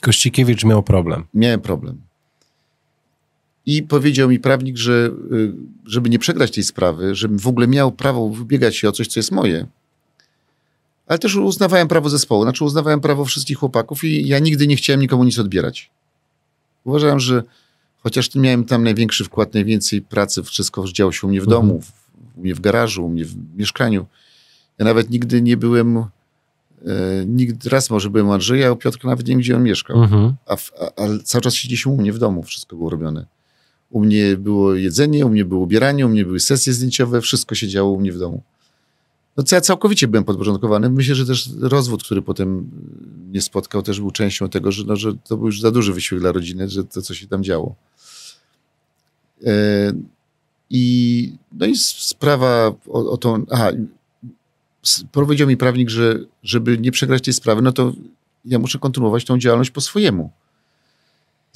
Kościkiewicz miał problem. Miałem problem. I powiedział mi prawnik, że y, żeby nie przegrać tej sprawy, żebym w ogóle miał prawo wybiegać się o coś, co jest moje. Ale też uznawałem prawo zespołu, znaczy uznawałem prawo wszystkich chłopaków i ja nigdy nie chciałem nikomu nic odbierać. Uważałem, że chociaż miałem tam największy wkład, najwięcej pracy, wszystko działo się u mnie w domu, mhm. u mnie w garażu, u mnie w mieszkaniu. Ja nawet nigdy nie byłem, e, nigdy raz może byłem u Andrzeja, a u Piotrka nawet nie wiem, gdzie on mieszkał. Mhm. A, a, a, cały czas siedzieliśmy u mnie w domu, wszystko było robione. U mnie było jedzenie, u mnie było ubieranie, u mnie były sesje zdjęciowe, wszystko się działo u mnie w domu. No ja całkowicie byłem podporządkowany. Myślę, że też rozwód, który potem mnie spotkał, też był częścią tego, że, no, że to był już za duży wysiłek dla rodziny, że to, co się tam działo. E, I, no i sprawa o, o tą... Aha, powiedział mi prawnik, że żeby nie przegrać tej sprawy, no to ja muszę kontynuować tą działalność po swojemu.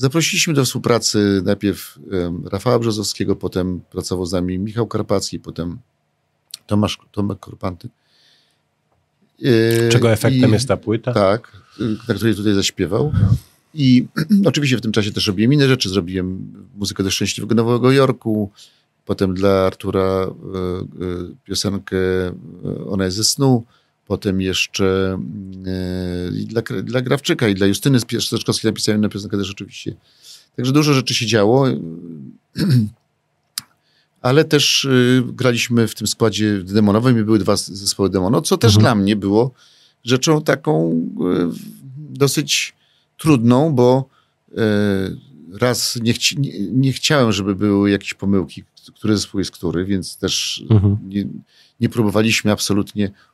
Zaprosiliśmy do współpracy najpierw Rafała Brzozowskiego, potem pracował z nami Michał Karpacki, potem Tomasz, Tomek Korpanty. E, Czego efektem I, jest ta płyta? Tak, na której tutaj zaśpiewał. I oczywiście w tym czasie też robiłem inne rzeczy. Zrobiłem muzykę do Szczęśliwego Nowego Jorku, potem dla Artura e, e, piosenkę Ona jest ze snu, Potem jeszcze yy, dla, dla Grawczyka i dla Justyny Steczkowskiej napisałem na piosenkę też oczywiście. Także dużo rzeczy się działo. Ale też yy, graliśmy w tym składzie demonowym i były dwa zespoły demono, co też mhm. dla mnie było rzeczą taką yy, dosyć trudną, bo raz nie, chci, nie, nie, chciałem, żeby były jakieś pomyłki, który zespół jest który, więc też mhm. nie, nie próbowaliśmy absolutnie Y,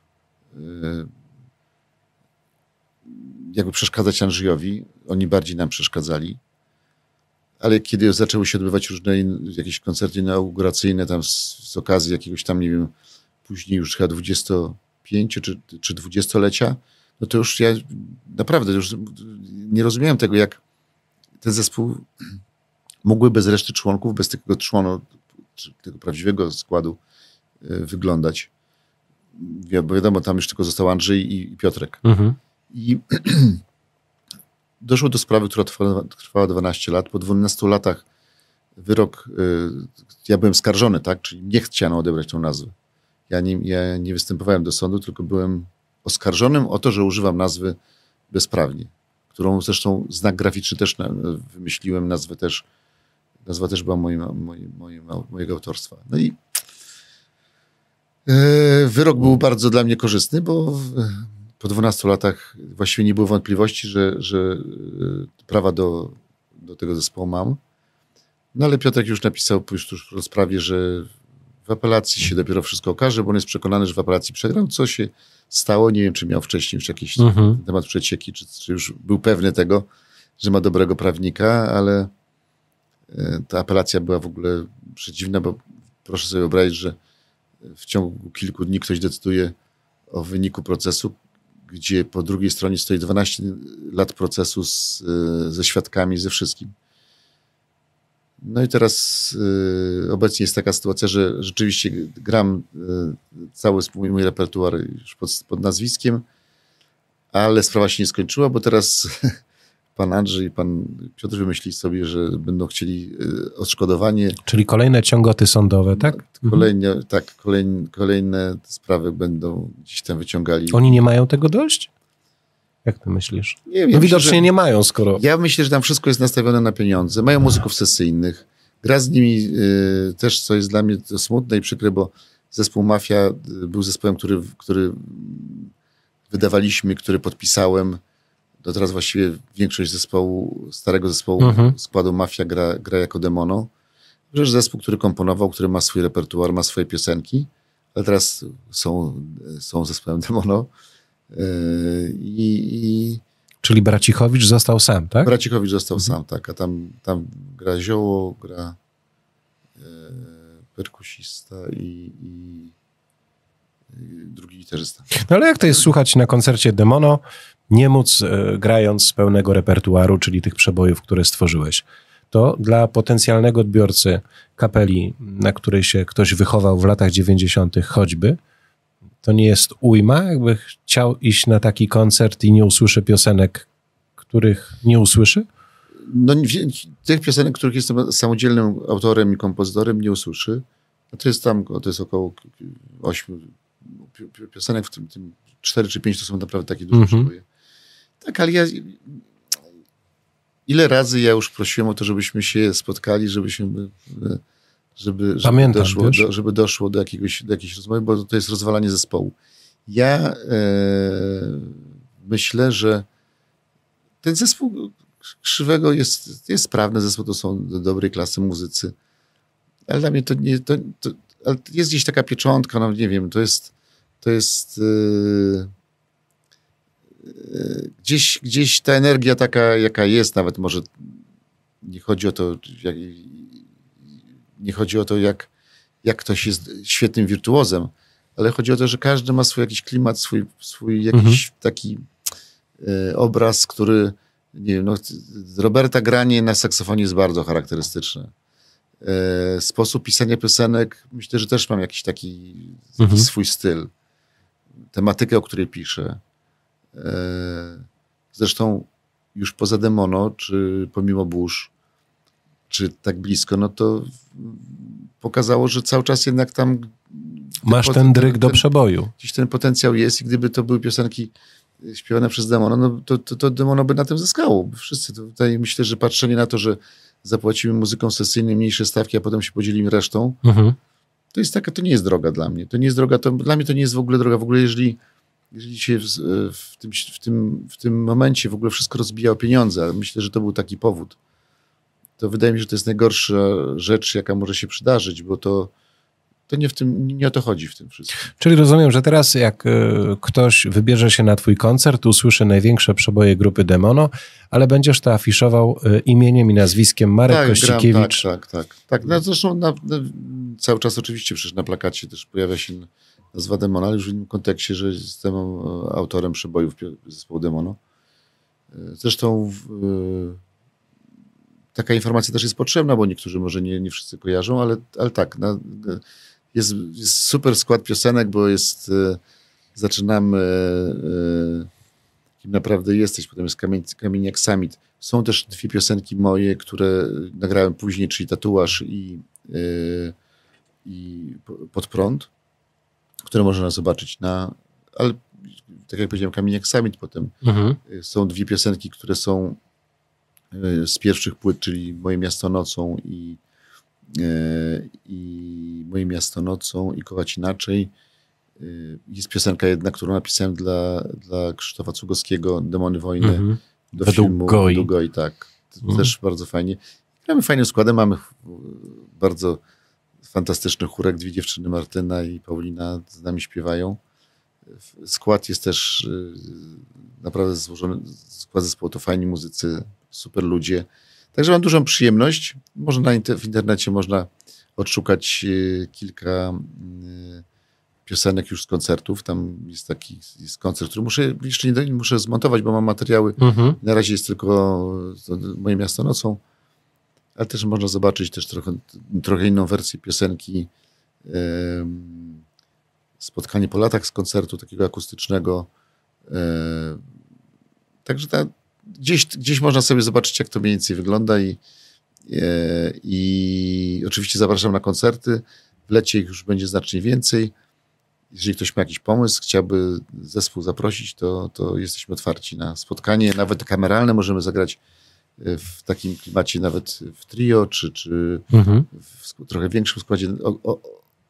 jakby przeszkadzać Andrzejowi. Oni bardziej nam przeszkadzali. Ale kiedy zaczęły się odbywać różne jakieś koncerty inauguracyjne tam z, z okazji jakiegoś tam, nie wiem, później już chyba 25 czy, czy 20-lecia, no to już ja naprawdę już nie rozumiałem tego, jak ten zespół mógłby bez reszty członków, bez tego członu, tego prawdziwego składu y, wyglądać bo wiadomo, tam już tylko został Andrzej i, Piotrek. Mhm. I doszło do sprawy, która trwała, trwała 12 lat. Po 12 latach wyrok, y, ja byłem skarżony, tak? Czyli nie chciano odebrać tą nazwę. Ja nie, ja nie występowałem do sądu, tylko byłem oskarżonym o to, że używam nazwy bezprawnie, którą zresztą znak graficzny też wymyśliłem, nazwę też, nazwa też była moim, moim, moim, mojego autorstwa. No i wyrok był bardzo dla mnie korzystny, bo po 12 latach właściwie nie było wątpliwości, że, że e, prawa do, do tego zespołu mam. No ale Piotrek już napisał już tuż w rozprawie, że w apelacji się dopiero wszystko okaże, bo on jest przekonany, że w apelacji przegrał. Co się stało? Nie wiem, czy miał wcześniej już jakiś mhm. temat przecieki, czy, czy już był pewny tego. że ma dobrego prawnika, ale e, ta apelacja była w ogóle przedziwna, bo proszę sobie wyobrazić, że w ciągu kilku dni ktoś decyduje o wyniku procesu, gdzie po drugiej stronie stoi 12 lat procesu z, e, ze świadkami, ze wszystkim. No i teraz y, obecnie jest taka sytuacja, że rzeczywiście gram y, cały mój, mój repertuar już pod, pod, nazwiskiem, ale sprawa się nie skończyła, bo teraz pan Andrzej i pan Piotr wymyślili sobie, że będą chcieli y, odszkodowanie. Czyli kolejne ciągoty sądowe, tak? No, kolejne, mhm. Tak, kolejne, kolejne sprawy będą gdzieś tam wyciągali. Oni nie mają tego dość? Jak ty myślisz? Nie. No widocznie nie mają, skoro... Ja myślę, że tam wszystko jest nastawione na pieniądze. Mają muzyków sesyjnych. Gra z nimi y, też, co jest dla mnie smutne i przykre, bo zespół Mafia y, był zespołem, który, który wydawaliśmy, który podpisałem. To teraz właściwie większość zespołu, starego zespołu mhm. składu Mafia gra, gra jako demono. Przecież zespół, który komponował, który ma swój repertuar, ma swoje piosenki, ale teraz są, są zespołem demono. I, i Czyli Bracichowicz został sam, tak? Bracichowicz został mhm. sam, tak. A tam, tam gra zioło, gra e, perkusista i, i, i drugi gitarzysta. No ale jak to jest słuchać na koncercie Demono, nie móc e, grając z pełnego repertuaru, czyli tych przebojów, które stworzyłeś? To dla potencjalnego odbiorcy kapeli, na której się ktoś wychował w latach 90., choćby, to nie jest ujma, jakby chciał iść na taki koncert i nie usłyszy piosenek, których nie usłyszy? No, tych piosenek, których jestem samodzielnym autorem i kompozytorem, nie usłyszy. No to jest tam, to jest około ośmiu piosenek, w tym, tym cztery czy pięć to są naprawdę takie duże mm -hmm. Tak, ale ja ile razy ja już prosiłem o to, żebyśmy się spotkali, żebyśmy żeby, żeby, Pamiętam, doszło, do, żeby doszło do, jakiegoś, do jakiejś rozmowy, bo to jest rozwalanie zespołu. Ja e, myślę, że ten zespół Krzywego jest, jest sprawny zespół, to są dobrej klasy muzycy, ale dla mnie to nie, to, to jest gdzieś taka pieczątka, no nie wiem, to jest, to jest e, gdzieś, gdzieś ta energia taka, jaka jest, nawet może nie chodzi o to, jak, nie chodzi o to, jak, jak ktoś jest świetnym wirtuozem, ale chodzi o to, że każdy ma swój jakiś klimat, swój, swój jakiś mhm. taki e, obraz, który, nie wiem, no, Roberta granie na saksofonie jest bardzo charakterystyczne. E, sposób pisania piosenek, myślę, że też mam jakiś taki mhm. swój styl. Tematykę, o której piszę. E, zresztą już poza Demono, czy pomimo burz, czy tak blisko, no to pokazało, że cały czas jednak tam... Masz ten dryg ten, do przeboju. Gdzieś ten potencjał jest i gdyby to były piosenki śpiewane przez Demono, no to, to, to Demono by na tym zyskało. Wszyscy tutaj myślę, że patrzenie na to, że zapłacimy muzyką sesyjną mniejsze stawki, a potem się podzielimy resztą, mhm. to jest taka, to nie jest droga dla mnie. To nie jest droga, to, dla mnie to nie jest w ogóle droga. W ogóle jeżeli, jeżeli się w, w, tym, w, tym, w tym momencie w ogóle wszystko rozbija o pieniądze, ale myślę, że to był taki powód to wydaje mi się, że to jest najgorsza rzecz, jaka może się przydarzyć, bo to, to nie, w tym, nie o to chodzi w tym wszystkim. Czyli rozumiem, że teraz jak e, ktoś wybierze się na twój koncert, usłyszy największe przeboje grupy Demono, ale będziesz to afiszował e, imieniem i nazwiskiem Marek tak, Kościkiewicz. Gram, tak, tak, tak. tak. No, zresztą na, na, cały czas oczywiście przecież na plakacie też pojawia się nazwa Demona, ale już w innym kontekście, że jestem e, autorem przebojów zespołu Demono. Zresztą w, taka informacja też jest potrzebna, bo niektórzy może nie, nie wszyscy kojarzą, ale, ale tak, no, jest, jest super skład piosenek, bo jest, e, zaczynamy, e, kim naprawdę jesteś, potem jest Kamień, Kamieniak Summit. Są też dwie piosenki moje, które nagrałem później, czyli Tatuaż i, e, i Pod prąd, które można zobaczyć na, ale tak jak powiedziałem, Kamieniak Summit potem. Mhm. Są dwie piosenki, które są E, z pierwszych płyt, czyli Moje miasto nocą i, e, i Moje miasto nocą i Kochać inaczej. Jest piosenka jedna, którą napisałem dla, dla Krzysztofa Cugowskiego, Demony Wojny, -hmm. do Według filmu Goi. Do Goi, tak. Mm. Też bardzo fajnie. Mamy fajny składem, mamy bardzo fantastyczny chórek, dwie dziewczyny, Martyna i Paulina z nami śpiewają. Skład jest też naprawdę złożony, skład zespołu to fajni muzycy, super ludzie. Także mam dużą przyjemność. Można na, w internecie można odszukać y, kilka y, piosenek już z koncertów. Tam jest taki jest koncert, który muszę jeszcze nie muszę zmontować, bo mam materiały. Mhm. Na razie jest tylko moje miasto nocą, ale też można zobaczyć też trochę, trochę inną wersję piosenki. Spotkanie po latach z koncertu takiego akustycznego. Także ta, gdzieś, gdzieś można sobie zobaczyć, jak to mniej więcej wygląda i, i oczywiście zapraszam na koncerty. W lecie ich już będzie znacznie więcej jeżeli ktoś ma jakiś pomysł, chciałby zespół zaprosić, to, to jesteśmy otwarci na spotkanie, nawet kameralne możemy zagrać e, w takim klimacie, nawet w trio, czy, czy mhm. w trochę większym składzie. O, o,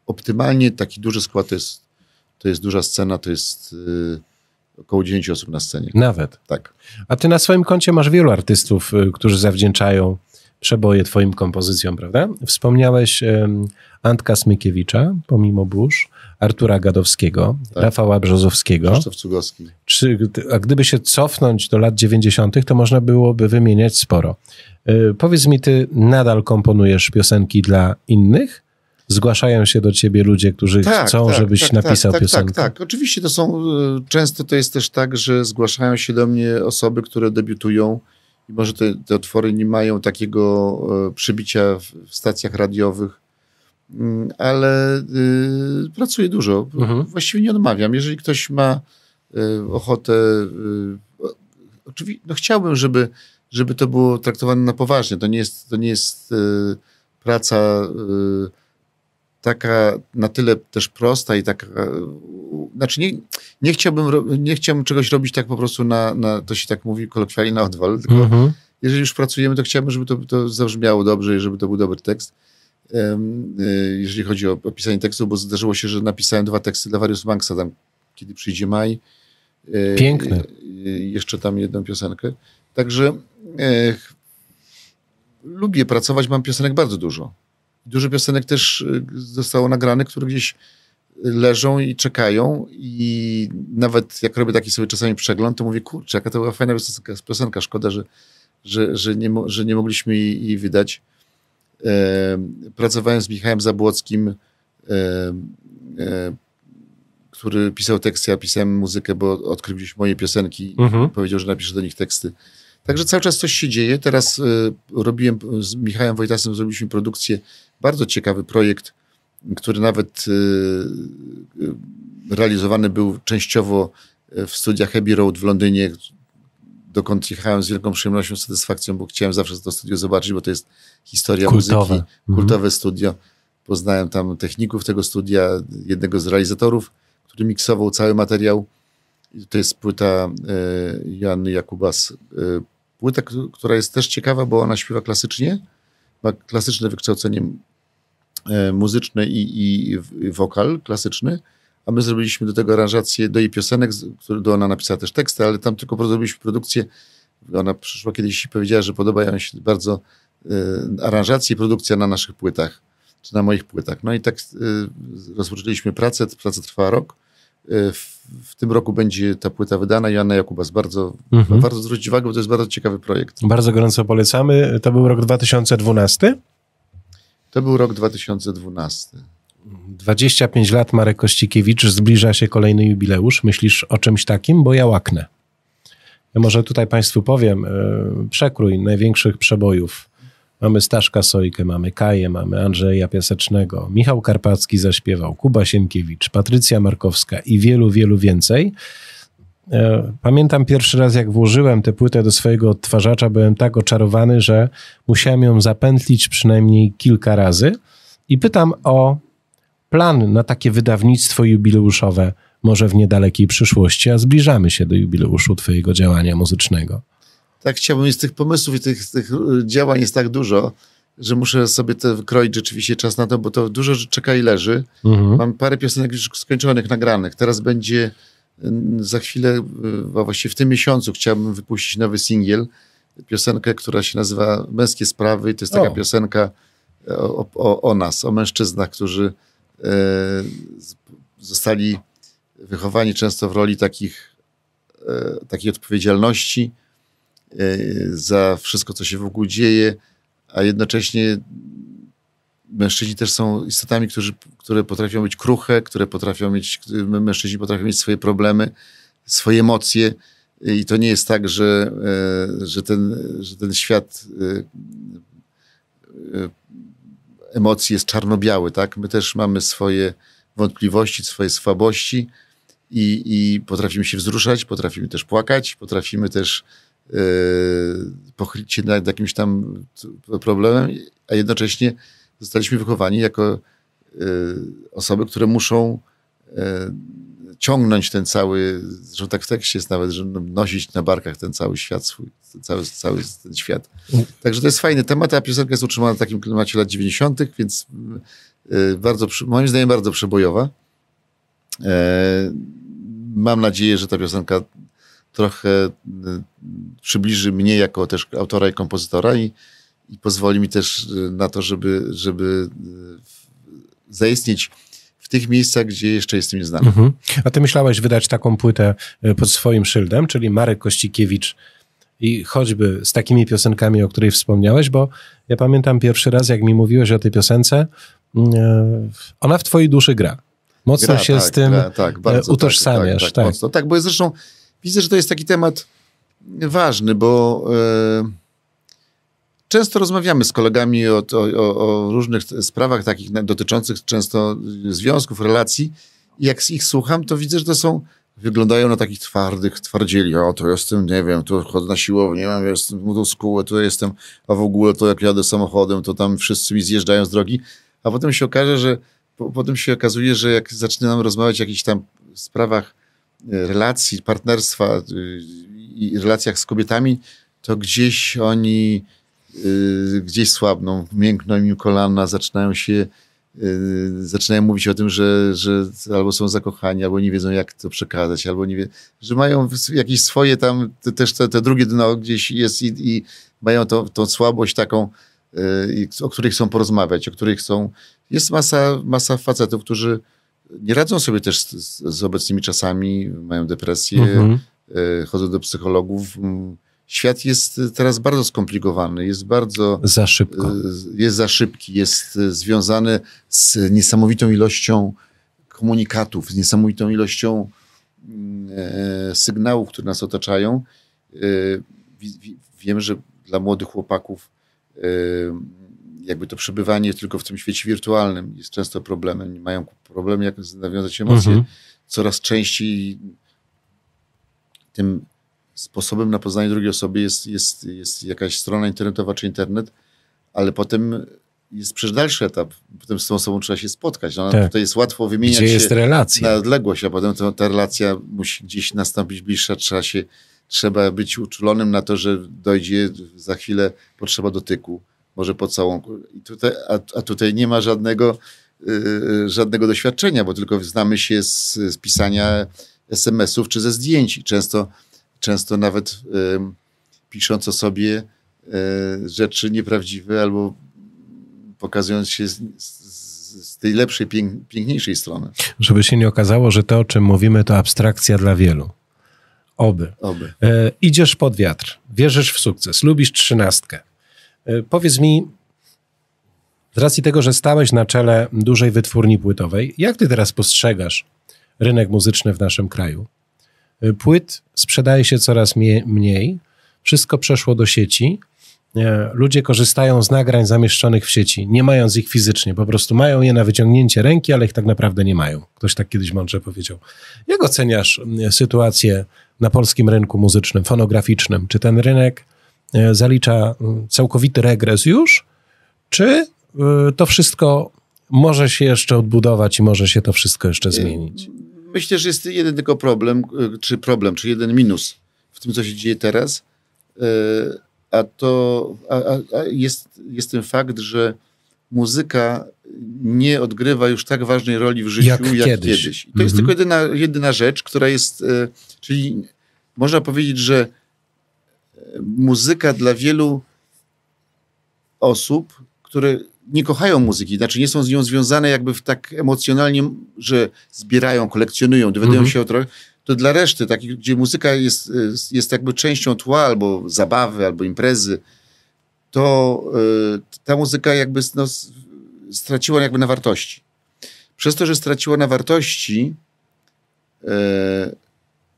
optymalnie taki duży skład to jest, to jest duża scena, to jest y, około 9 osób na scenie. Nawet? Tak. A ty na swoim koncie masz wielu artystów, y, którzy zawdzięczają przeboje twoim kompozycjom, prawda? Wspomniałeś um, Antka Smykiewicza, pomimo burz, Artura Gadowskiego, tak. Rafała Brzozowskiego. Krzysztof Cugowski. Czy, a gdyby się cofnąć do lat 90., to można byłoby wymieniać sporo. Yy, powiedz mi, ty nadal komponujesz piosenki dla innych? Zgłaszają się do ciebie ludzie, którzy tak, chcą, tak, żebyś tak, napisał tak, tak, piosenkę. Tak, tak, oczywiście to są, y, często to jest też tak, że zgłaszają się do mnie osoby, które debiutują i może te, te otwory nie mają takiego e, przybicia w, w stacjach radiowych, ale y, pracuję dużo. Mhm. Właściwie nie odmawiam. Jeżeli ktoś ma y, ochotę, y, oczywiście, no chciałbym, żeby, żeby to było traktowane na poważnie. To nie jest, to nie jest praca taka na tyle też prosta i taka, znaczy nie, nie, chciałbym, nie chciałbym czegoś robić tak po prostu na, na to się tak mówi kolokwialnie na odwal, tylko mhm. jeżeli już pracujemy, to chciałbym, żeby to, to zabrzmiało dobrze i żeby to był dobry tekst. E, jeżeli chodzi o, o pisanie tekstu, bo zdarzyło się, że napisałem dwa teksty dla Warius Banksa tam, kiedy przyjdzie maj. E, Piękne. Jeszcze tam jedną piosenkę. Także e, lubię pracować, mam piosenek bardzo dużo. Dużo piosenek też zostało nagranych, które gdzieś leżą i czekają i nawet jak robię taki sobie czasami przegląd, to mówię, kurczę, jaka to była fajna piosenka, szkoda, że, że, że, nie, że nie mogliśmy jej, jej wydać. E, pracowałem z Michałem Zabłockim, e, e, który pisał teksty, ja pisałem muzykę, bo odkrył gdzieś moje piosenki mhm. powiedział, że napiszę do nich teksty. Także cały czas coś się dzieje. Teraz robiłem z Michałem Wojtasem, zrobiliśmy produkcję, bardzo ciekawy projekt, który nawet realizowany był częściowo w studiach Abbey Road w Londynie, dokąd jechałem z wielką przyjemnością, satysfakcją, bo chciałem zawsze to studio zobaczyć, bo to jest historia kultowe. muzyki, kultowe mhm. studio. Poznałem tam techników tego studia, jednego z realizatorów, który miksował cały materiał. To jest płyta Joanny Jakubas płytę, która jest też ciekawa, bo ona śpiewa klasycznie, ma klasyczne wykształcenie e, muzyczne i, i, wokal klasyczny, a my zrobiliśmy do tego aranżację do jej piosenek, do ona napisała też teksty, ale tam tylko zrobiliśmy produkcję. Ona przyszła kiedyś i powiedziała, że podobają się bardzo y, aranżacje i produkcja na naszych płytach, czy na moich płytach. No i tak y, rozpoczęliśmy pracę, praca trwała rok. Y, w, w, tym roku będzie ta płyta wydana. Joanna Jakubas, bardzo, mhm. bardzo zwrócić uwagę, bo to jest bardzo ciekawy projekt. Bardzo gorąco polecamy. To był rok 2012? To był rok 2012. 25 lat Marek Kościkiewicz, zbliża się kolejny jubileusz. Myślisz o czymś takim? Bo ja łaknę. Ja może tutaj Państwu powiem, yy, przekrój największych przebojów Mamy Staszka Sojkę, mamy Kaję, mamy Andrzeja Piasecznego, Michał Karpacki zaśpiewał, Kuba Sienkiewicz, Patrycja Markowska i wielu, wielu więcej. E, pamiętam pierwszy raz, jak włożyłem tę płytę do swojego odtwarzacza, byłem tak oczarowany, że musiałem ją zapętlić przynajmniej kilka razy. I pytam o plan na takie wydawnictwo jubileuszowe, może w niedalekiej przyszłości, a zbliżamy się do jubileuszu Twojego działania muzycznego tak chciałbym mieć tych pomysłów i tych, tych działań jest tak dużo, że muszę sobie to wykroić rzeczywiście czas na to, bo to dużo czeka i leży. Mhm. Mam parę piosenek już skończonych, nagranych. Teraz będzie mm, za chwilę, a właściwie w tym miesiącu chciałbym wypuścić nowy singiel, piosenkę, która się nazywa Męskie Sprawy. To jest taka o. piosenka o, o, o, nas, o mężczyznach, którzy zostali wychowani często w roli takich, e, takiej odpowiedzialności, za wszystko, co się wokół dzieje, a jednocześnie mężczyźni też są istotami, którzy, które potrafią być kruche, które potrafią mieć, mężczyźni potrafią mieć swoje problemy, swoje emocje. I to nie jest tak, że, e, że, ten, że ten świat e, e, emocji jest czarno-biały, tak? My też mamy swoje wątpliwości, swoje słabości i, i potrafimy się wzruszać, potrafimy też płakać, potrafimy też yy, pochylić się nad jakimś tam problemem, a jednocześnie zostaliśmy wychowani jako y, osoby, które muszą y, ciągnąć ten cały, że tak w tekście jest nawet, że no, nosić na barkach ten cały świat swój, ten cały, cały ten świat. Także to jest fajny temat, a piosenka jest utrzymana w takim klimacie lat 90., więc y, bardzo, moim zdaniem bardzo przebojowa. E, mam nadzieję, że ta piosenka trochę przybliży mnie jako też autora i kompozytora i i pozwoli mi też y, na to, żeby, żeby y, zaistnieć w tych miejscach, gdzie jeszcze jestem nieznany. Mhm. A ty myślałeś wydać taką płytę y, pod swoim szyldem, czyli Marek Kościkiewicz i choćby z takimi piosenkami, o której wspomniałeś, bo ja pamiętam pierwszy raz, jak mi mówiłeś o tej piosence, ona w twojej duszy gra. Mocno gra, się tak, z tym gra, tak, bardzo, utożsamiasz. Tak, tak, tak, Mocno. tak, bo zresztą widzę, że to jest taki temat ważny, bo... Yy, Często rozmawiamy z kolegami o, o, o, różnych sprawach takich dotyczących często związków, relacji. Jak ich słucham, to widzę, że to są, wyglądają na takich twardych twardzieli. O, to jestem, nie wiem, tu chodzę na siłownię, mam, jestem motoskułę, tu jestem, a w ogóle to jak jadę samochodem, to tam wszyscy mi zjeżdżają z drogi. A potem się okaże, że po, potem się okazuje, że jak zaczynam rozmawiać o jakichś tam sprawach e, relacji, partnerstwa e, i relacjach z kobietami, to gdzieś oni Y, gdzieś słabną, miękną im kolana, zaczynają się, y, zaczynają mówić o tym, że, że albo są zakochani, albo nie wiedzą, jak to przekazać, albo nie wie, że mają jakieś swoje tam, też te, te drugie dno gdzieś jest i, i mają to, tą słabość taką, y, o której chcą porozmawiać, o której chcą. Jest masa, masa facetów, którzy nie radzą sobie też z, z obecnymi czasami, mają depresję, mhm. chodzą do psychologów, świat jest teraz bardzo skomplikowany, jest bardzo. Za szybko. E, jest za szybki, jest e, związany z niesamowitą ilością komunikatów, z niesamowitą ilością mm, e, sygnałów, które nas otaczają. Wiem, że dla młodych chłopaków jakby to przebywanie tylko w tym świecie wirtualnym jest często problemem. Mają problem, jak nawiązać emocje. Mhm. Coraz częściej tym sposobem na poznanie drugiej osoby jest, jest, jest jakaś strona internetowa czy internet, ale potem jest przecież dalszy etap. Potem z tą osobą trzeba się spotkać. No, tak. Tutaj jest łatwo wymieniać Gdzie jest relacja? na odległość, a potem to, ta relacja musi gdzieś nastąpić bliższa. Trzeba, się, trzeba być uczulonym na to, że dojdzie za chwilę potrzeba dotyku, może pocałunku. I tutaj, a, a tutaj nie ma żadnego, yy, żadnego doświadczenia, bo tylko znamy się z, z pisania SMS-ów czy ze zdjęć. Często często nawet pisząc o sobie e, rzeczy nieprawdziwe albo pokazując się z, z, z tej lepszej, pięk, piękniejszej strony. Żeby się nie okazało, że to, o czym mówimy, to abstrakcja dla wielu. Oby. Oby. E, idziesz pod wiatr, wierzysz w sukces, lubisz trzynastkę. E, powiedz mi, z racji tego, że stałeś na czele dużej wytwórni płytowej, jak ty teraz postrzegasz rynek muzyczny w naszym kraju? Y, płyt sprzedaje się coraz mniej, wszystko przeszło do sieci. Ludzie korzystają z nagrań zamieszczonych w sieci, nie mając ich fizycznie, po prostu mają je na wyciągnięcie ręki, ale ich tak naprawdę nie mają. Ktoś tak kiedyś mądrze powiedział. Jak oceniasz y, sytuację na polskim rynku muzycznym, fonograficznym? Czy ten rynek y, zalicza całkowity regres już, czy to wszystko może się jeszcze odbudować i może się to wszystko jeszcze zmienić? Myślę, że jest jeden tylko problem, e, czy problem, czy jeden minus w tym, co się dzieje teraz. E, a to a, a jest, jest ten fakt, że muzyka nie odgrywa już tak ważnej roli w życiu jak, jak kiedyś. kiedyś. To mhm. jest tylko jedyna, jedyna rzecz, która jest, e, czyli można powiedzieć, że muzyka dla wielu osób, które nie kochają muzyki, znaczy nie są z nią związane jakby w tak emocjonalnie, że zbierają, kolekcjonują, dowiadują mm -hmm. się o trochę, to dla reszty, takich, gdzie muzyka jest, jest jakby częścią tła, albo zabawy, albo imprezy, to y, ta muzyka jakby no, straciła jakby na wartości. Przez to, że straciła na wartości, y,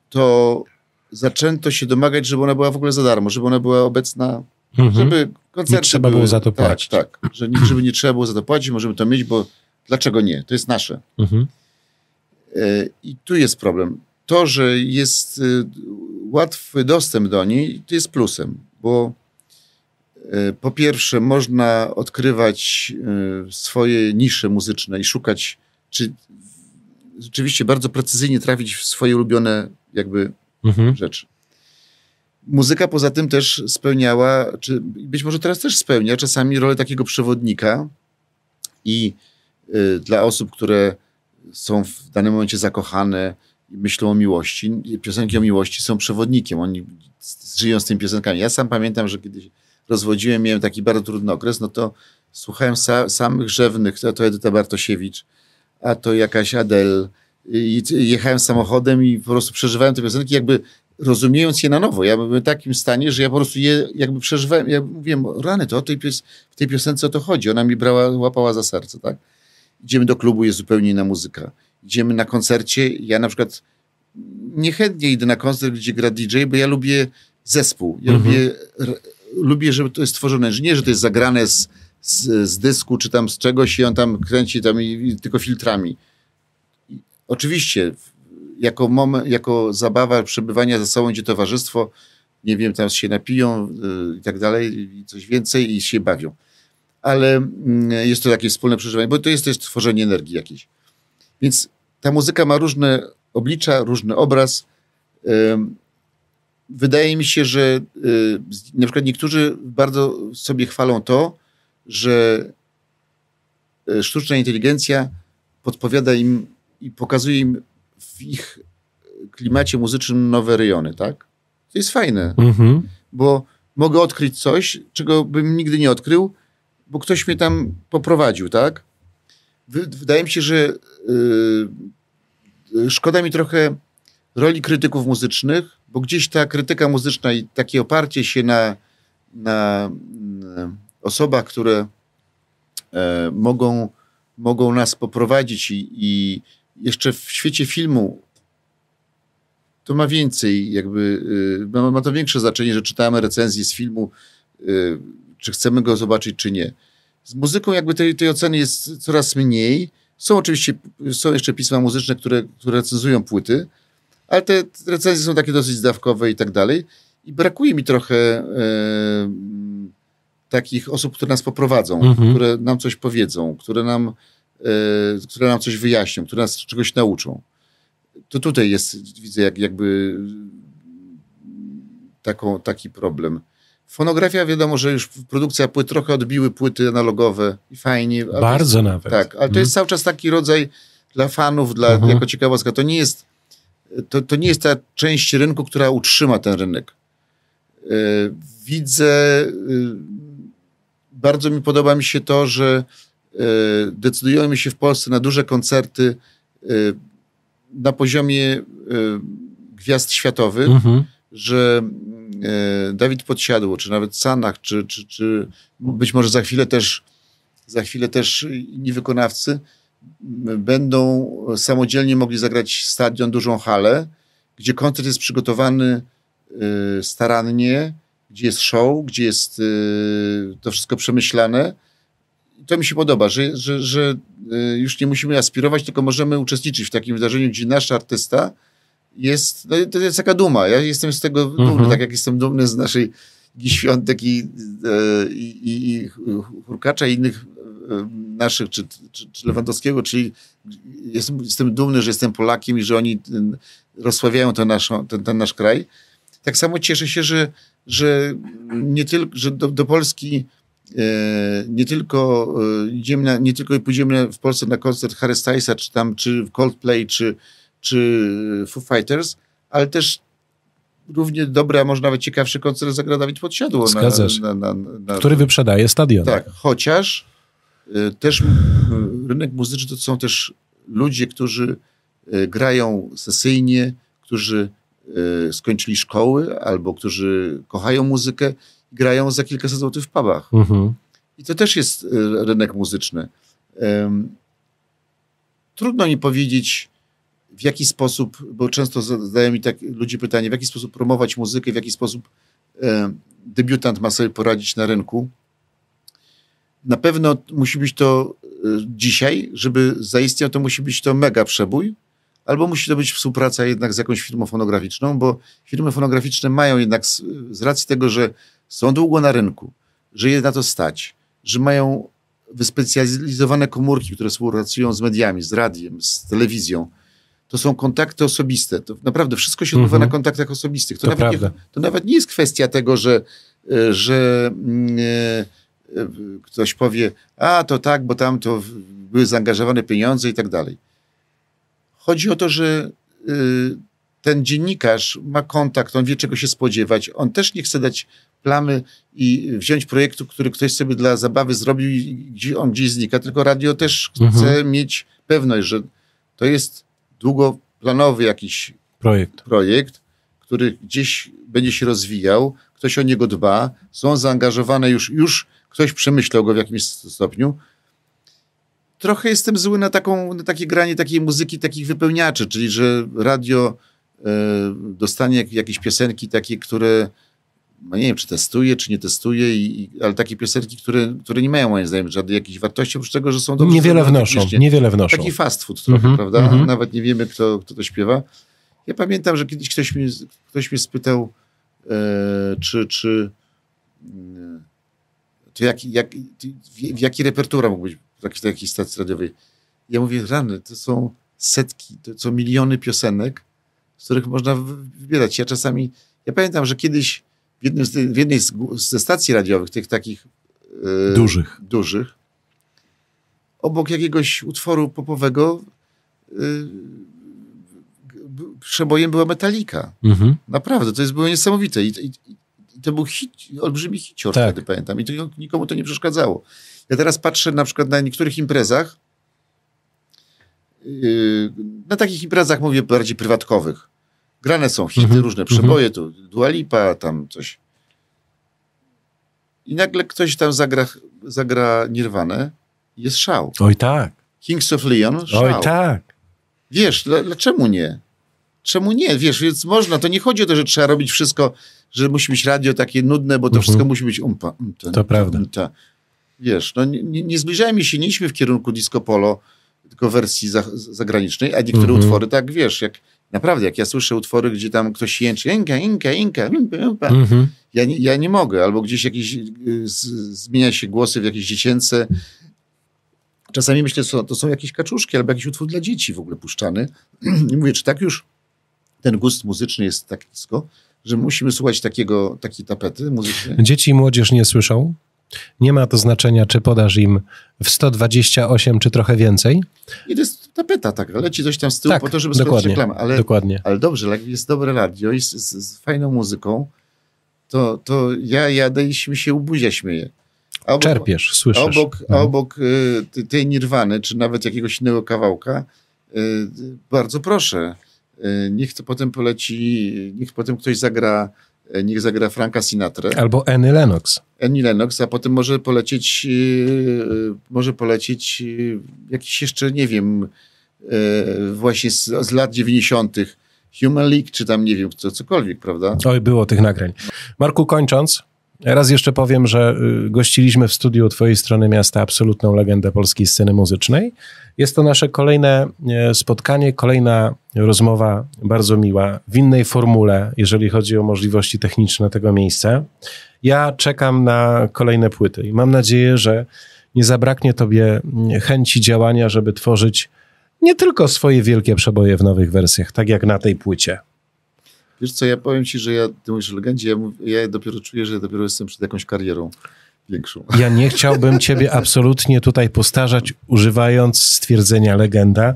to zaczęto się domagać, żeby ona była w ogóle za darmo, żeby ona była obecna, mhm. żeby koncerty Nie trzeba były, było za to tak, płacić. Tak, tak, że, żeby nie trzeba było za to płacić, możemy to mieć, bo dlaczego nie? To jest nasze. Mhm. Y, I tu jest problem. To, że jest łatwy dostęp do niej, to jest plusem, bo E, po pierwsze, można odkrywać e, swoje nisze muzyczne i szukać, czy rzeczywiście bardzo precyzyjnie trafić w swoje ulubione jakby mhm. rzeczy. Muzyka poza tym też spełniała, czy być może teraz też spełnia czasami rolę takiego przewodnika i y, dla osób, które są w danym momencie zakochane i myślą o miłości, piosenki o miłości są przewodnikiem. Oni żyją z tymi piosenkami. Ja sam pamiętam, że kiedyś rozwodziłem, miałem taki bardzo trudny okres, no to słuchałem sa, samych rzewnych, to, to Edyta Bartosiewicz, a to jakaś Adele. I, I jechałem samochodem i po prostu przeżywałem te piosenki, jakby rozumiejąc je na nowo. Ja byłem w takim stanie, że ja po prostu je jakby przeżywałem. Ja mówiłem, rany, to o tej pios w tej piosence o to chodzi. Ona mi brała, łapała za serce, tak? Idziemy do klubu, jest zupełnie inna muzyka. Idziemy na koncercie. Ja na przykład niechętnie idę na koncert, gdzie gra DJ, bo ja lubię zespół. Ja mhm. lubię lubię, żeby to jest stworzone, że nie, że to jest zagrane z, z, z dysku czy tam z czegoś i on tam kręci tam i, i tylko filtrami. I oczywiście, jako, moment, jako zabawa przebywania ze sobą, gdzie towarzystwo, nie wiem, tam się napiją yy, i tak dalej, i coś więcej i się bawią. Ale yy, jest to jakieś wspólne przeżywanie, bo to jest też tworzenie energii jakiejś. Więc ta muzyka ma różne oblicza, różny obraz. Wydaje mi się, że y, na przykład niektórzy bardzo sobie chwalą to, że y, sztuczna inteligencja podpowiada im i pokazuje im w ich klimacie muzycznym nowe rejony, tak? To jest fajne, mhm. bo mogę odkryć coś, czego bym nigdy nie odkrył, bo ktoś mnie tam poprowadził, tak? Wydaje mi się, że yy, szkoda mi trochę roli krytyków muzycznych, bo gdzieś ta krytyka muzyczna i takie oparcie się na, na osobach, które e, mogą, mogą nas poprowadzić i, i, jeszcze w świecie filmu to ma więcej, jakby y, ma to większe znaczenie, że czytamy recenzję z filmu, y, czy chcemy go zobaczyć, czy nie. Z muzyką jakby tej, tej oceny jest coraz mniej. Są oczywiście, są jeszcze pisma muzyczne, które, które recenzują płyty, ale te recenzje są takie dosyć zdawkowe i tak dalej. I brakuje mi trochę e, takich osób, które nas poprowadzą, mhm. które nam coś powiedzą, które nam, które nam coś wyjaśnią, które nas czegoś nauczą. To tutaj jest, widzę, jak, jakby taką, taki problem. Fonografia, wiadomo, że już produkcja płyt trochę odbiły płyty analogowe i fajnie. Bardzo jest, nawet. Tak, ale to mhm. jest cały czas taki rodzaj dla fanów, dla, mhm. jako ciekawostka. To nie jest to, to nie jest ta część rynku, która utrzyma ten rynek. E, widzę, bardzo mi podoba mi się to, że decydujemy się w Polsce na duże koncerty na poziomie gwiazd światowych, mhm. że Dawid Podsiadło, czy nawet Sanach, czy, czy, czy być może za chwilę też za chwilę też inni wykonawcy będą samodzielnie mogli zagrać stadion, dużą halę, gdzie koncert jest przygotowany starannie, gdzie jest show, gdzie jest to wszystko przemyślane. To mi się podoba, że, że, że y, już nie musimy aspirować, tylko możemy uczestniczyć w takim wydarzeniu, gdzie nasz artysta jest, no, to jest taka duma. Ja jestem z tego dumny, mhm. tak jak jestem dumny z naszej Świątek i, i, i, i Hurkacza i innych naszych, czy, czy, czy Lewandowskiego, czyli jestem, jestem dumny, że jestem Polakiem i że oni rozsławiają ten nasz, ten, ten nasz kraj. Tak samo cieszę się, że, że, nie tylko, że do, do Polski e, nie tylko e, idziemy na, nie tylko pójdziemy w Polsce na koncert Harry Stylesa, czy tam, czy Coldplay, czy, czy Foo Fighters, ale też równie dobry, a może nawet ciekawszy koncert zagra Dawid Podsiadło. Zgadza na, na, na, Który wyprzedaje stadion. Tak, chociaż Y, też rynek muzyczny to są też ludzie, którzy grają sesyjnie, którzy skończyli szkoły albo którzy kochają muzykę grają za kilkaset złotych w pubach. Mhm. I to też jest y, rynek muzyczny. Trudno mi powiedzieć, w jaki sposób, bo często zadają mi tak ludzie pytanie, w jaki sposób promować muzykę, w jaki sposób debiutant ma sobie poradzić na rynku. Na pewno musi być to e, dzisiaj, żeby zaistniał, to musi być to mega przebój, albo musi to być współpraca jednak z jakąś firmą fonograficzną, bo firmy fonograficzne mają jednak z, z racji tego, że są długo na rynku, że je na to stać, że mają wyspecjalizowane komórki, które współpracują z mediami, z radiem, z telewizją, to są kontakty osobiste. To naprawdę wszystko się odbywa mm -hmm. na kontaktach osobistych. To, to nawet nie, to nawet nie jest kwestia tego, że, e, że mm, e, e, ktoś powie, a to tak, bo tam to były zaangażowane pieniądze i tak dalej. Chodzi o to, że ten dziennikarz ma kontakt, on wie czego się spodziewać. On też nie chce dać plamy i wziąć projektu, który ktoś sobie dla zabawy zrobił i on gdzieś znika, tylko radio też chce mhm. mieć pewność, że to jest długoplanowy jakiś projekt. projekt, który gdzieś będzie się rozwijał, ktoś o niego dba, są zaangażowane już, już ktoś przemyślał go w jakimś stopniu. Trochę jestem zły na, taką, na takie granie takiej muzyki, takich wypełniaczy, czyli że radio e, dostanie jakieś piosenki takie, które no nie wiem, czy testuje, czy nie testuje, i, ale takie piosenki, które, które nie mają moim zdaniem żadnej jakiejś wartości, oprócz tego, że są dobrze Niewiele wnoszą, niewiele wnoszą. Taki fast food trochę, mm -hmm, prawda? Mm -hmm. Nawet nie wiemy, kto, kto to śpiewa. Ja pamiętam, że kiedyś ktoś, mi, ktoś mnie spytał, e, czy, czy e, to jak, jak, w, w jaki repertuar mógł być w jakiej, takiej stacji radiowej. Ja mówię, rany, to są setki, to są miliony piosenek, z których można wybierać. Ja czasami, ja pamiętam, że kiedyś w, jednym z, w jednej z, ze stacji radiowych, tych takich e, dużych. dużych, obok jakiegoś utworu popowego e, przebojem była Metallica. Mhm. Naprawdę, to jest, było niesamowite. I, i, i to był hit, olbrzymi hicior tak. wtedy, pamiętam. I to, nikomu to nie przeszkadzało. Ja teraz patrzę na przykład na niektórych imprezach, yy, na takich imprezach, mówię, bardziej prywatkowych, Grane są hity, mhm. różne przeboje, mhm. tu Dua Lipa, tam coś. I nagle ktoś tam zagra, zagra Nirwanę jest szał. Oj tak. Kings of Leon, szał. Oj tak. Wiesz, dlaczego nie? Czemu nie? Wiesz, więc można, to nie chodzi o to, że trzeba robić wszystko, że musi być radio takie nudne, bo to mhm. wszystko musi być umpa. umta, to prawda. Umta. Wiesz, no nie, nie zbliżajmy się, nie idźmy w kierunku disco polo, tylko wersji za, zagranicznej, a niektóre mhm. utwory, tak wiesz, jak Naprawdę, jak ja słyszę utwory, gdzie tam ktoś jęczy, inka, inka, inka, impa, impa, mhm. ja, nie, ja nie mogę. Albo gdzieś jakieś, y, z, zmienia się głosy w jakieś dziecięce. Czasami myślę, że to są jakieś kaczuszki albo jakiś utwór dla dzieci w ogóle puszczany. I mówię, czy tak już ten gust muzyczny jest tak nisko, że musimy słuchać takiego, takiej tapety muzycznej? Dzieci i młodzież nie słyszą? Nie ma to znaczenia, czy podasz im w 128 czy trochę więcej. I to jest tapeta taka, leci coś tam z tyłu tak, po to, żeby skończyć reklamę. Ale, dokładnie. ale dobrze, jak jest dobre radio i z, z, z, fajną muzyką, to, to ja jadę i mi się ubuzia śmieje. Obok, Czerpiesz, słyszysz. Obok, mhm. obok y, tej Nirwany, czy nawet jakiegoś innego kawałka, y, bardzo proszę, y, niech to potem poleci, niech potem ktoś zagra niech zagra Franka Sinatra. Albo Annie Lennox. Annie Lennox, a potem może polecieć, yy, może polecieć jakiś jeszcze, nie wiem, właśnie z, z, lat 90. Human League, czy tam nie wiem, co, cokolwiek, prawda? Oj, było tych nagrań. Marku, kończąc, Raz jeszcze powiem, że y, gościliśmy w studiu Twojej strony miasta absolutną legendę polskiej sceny muzycznej. Jest to nasze kolejne e, spotkanie, kolejna rozmowa bardzo miła, w innej formule, jeżeli chodzi o możliwości techniczne tego miejsca. Ja czekam na kolejne płyty i mam nadzieję, że nie zabraknie Tobie mm, chęci działania, żeby tworzyć nie tylko swoje wielkie przeboje w nowych wersjach, tak jak na tej płycie. Wiesz co, ja powiem ci, że ja, ty mówisz o legendzie, ja, ja dopiero czuję, że dopiero jestem przed jakąś karierą większą. Ja nie chciałbym ciebie absolutnie tutaj postarzać, używając stwierdzenia legenda.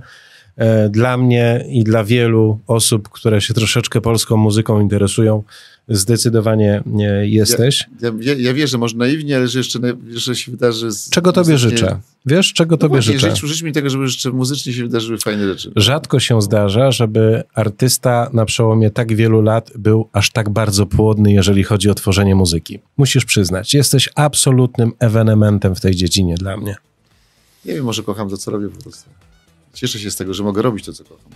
E, dla mnie i dla wielu osób, które się troszeczkę polską muzyką interesują, zdecydowanie e, jesteś. Ja, ja, ja wierzę, może naiwnie, ale że jeszcze, jeszcze się wydarzy... Z, czego tobie muzycznie... życzę? Wiesz, czego no tobie właśnie, życzę? Życz, życz mi tego, żeby jeszcze muzycznie się wydarzyły fajne rzeczy. Rzadko się zdarza, żeby artysta na przełomie tak wielu lat był aż tak bardzo płodny, jeżeli chodzi o tworzenie muzyki. Musisz przyznać, jesteś absolutnym ewenementem w tej dziedzinie dla mnie. Nie wiem, może kocham to, co robię po prostu. Cieszę się z tego, że mogę robić to, co kocham.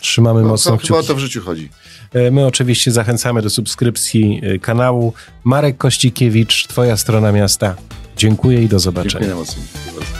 Trzymamy no, mocno kciuki. Chyba o to w życiu chodzi. E, my oczywiście zachęcamy do subskrypcji e, kanału. Marek Kościkiewicz, Twoja strona miasta. Dziękuję i do zobaczenia. Dziękuję mocno.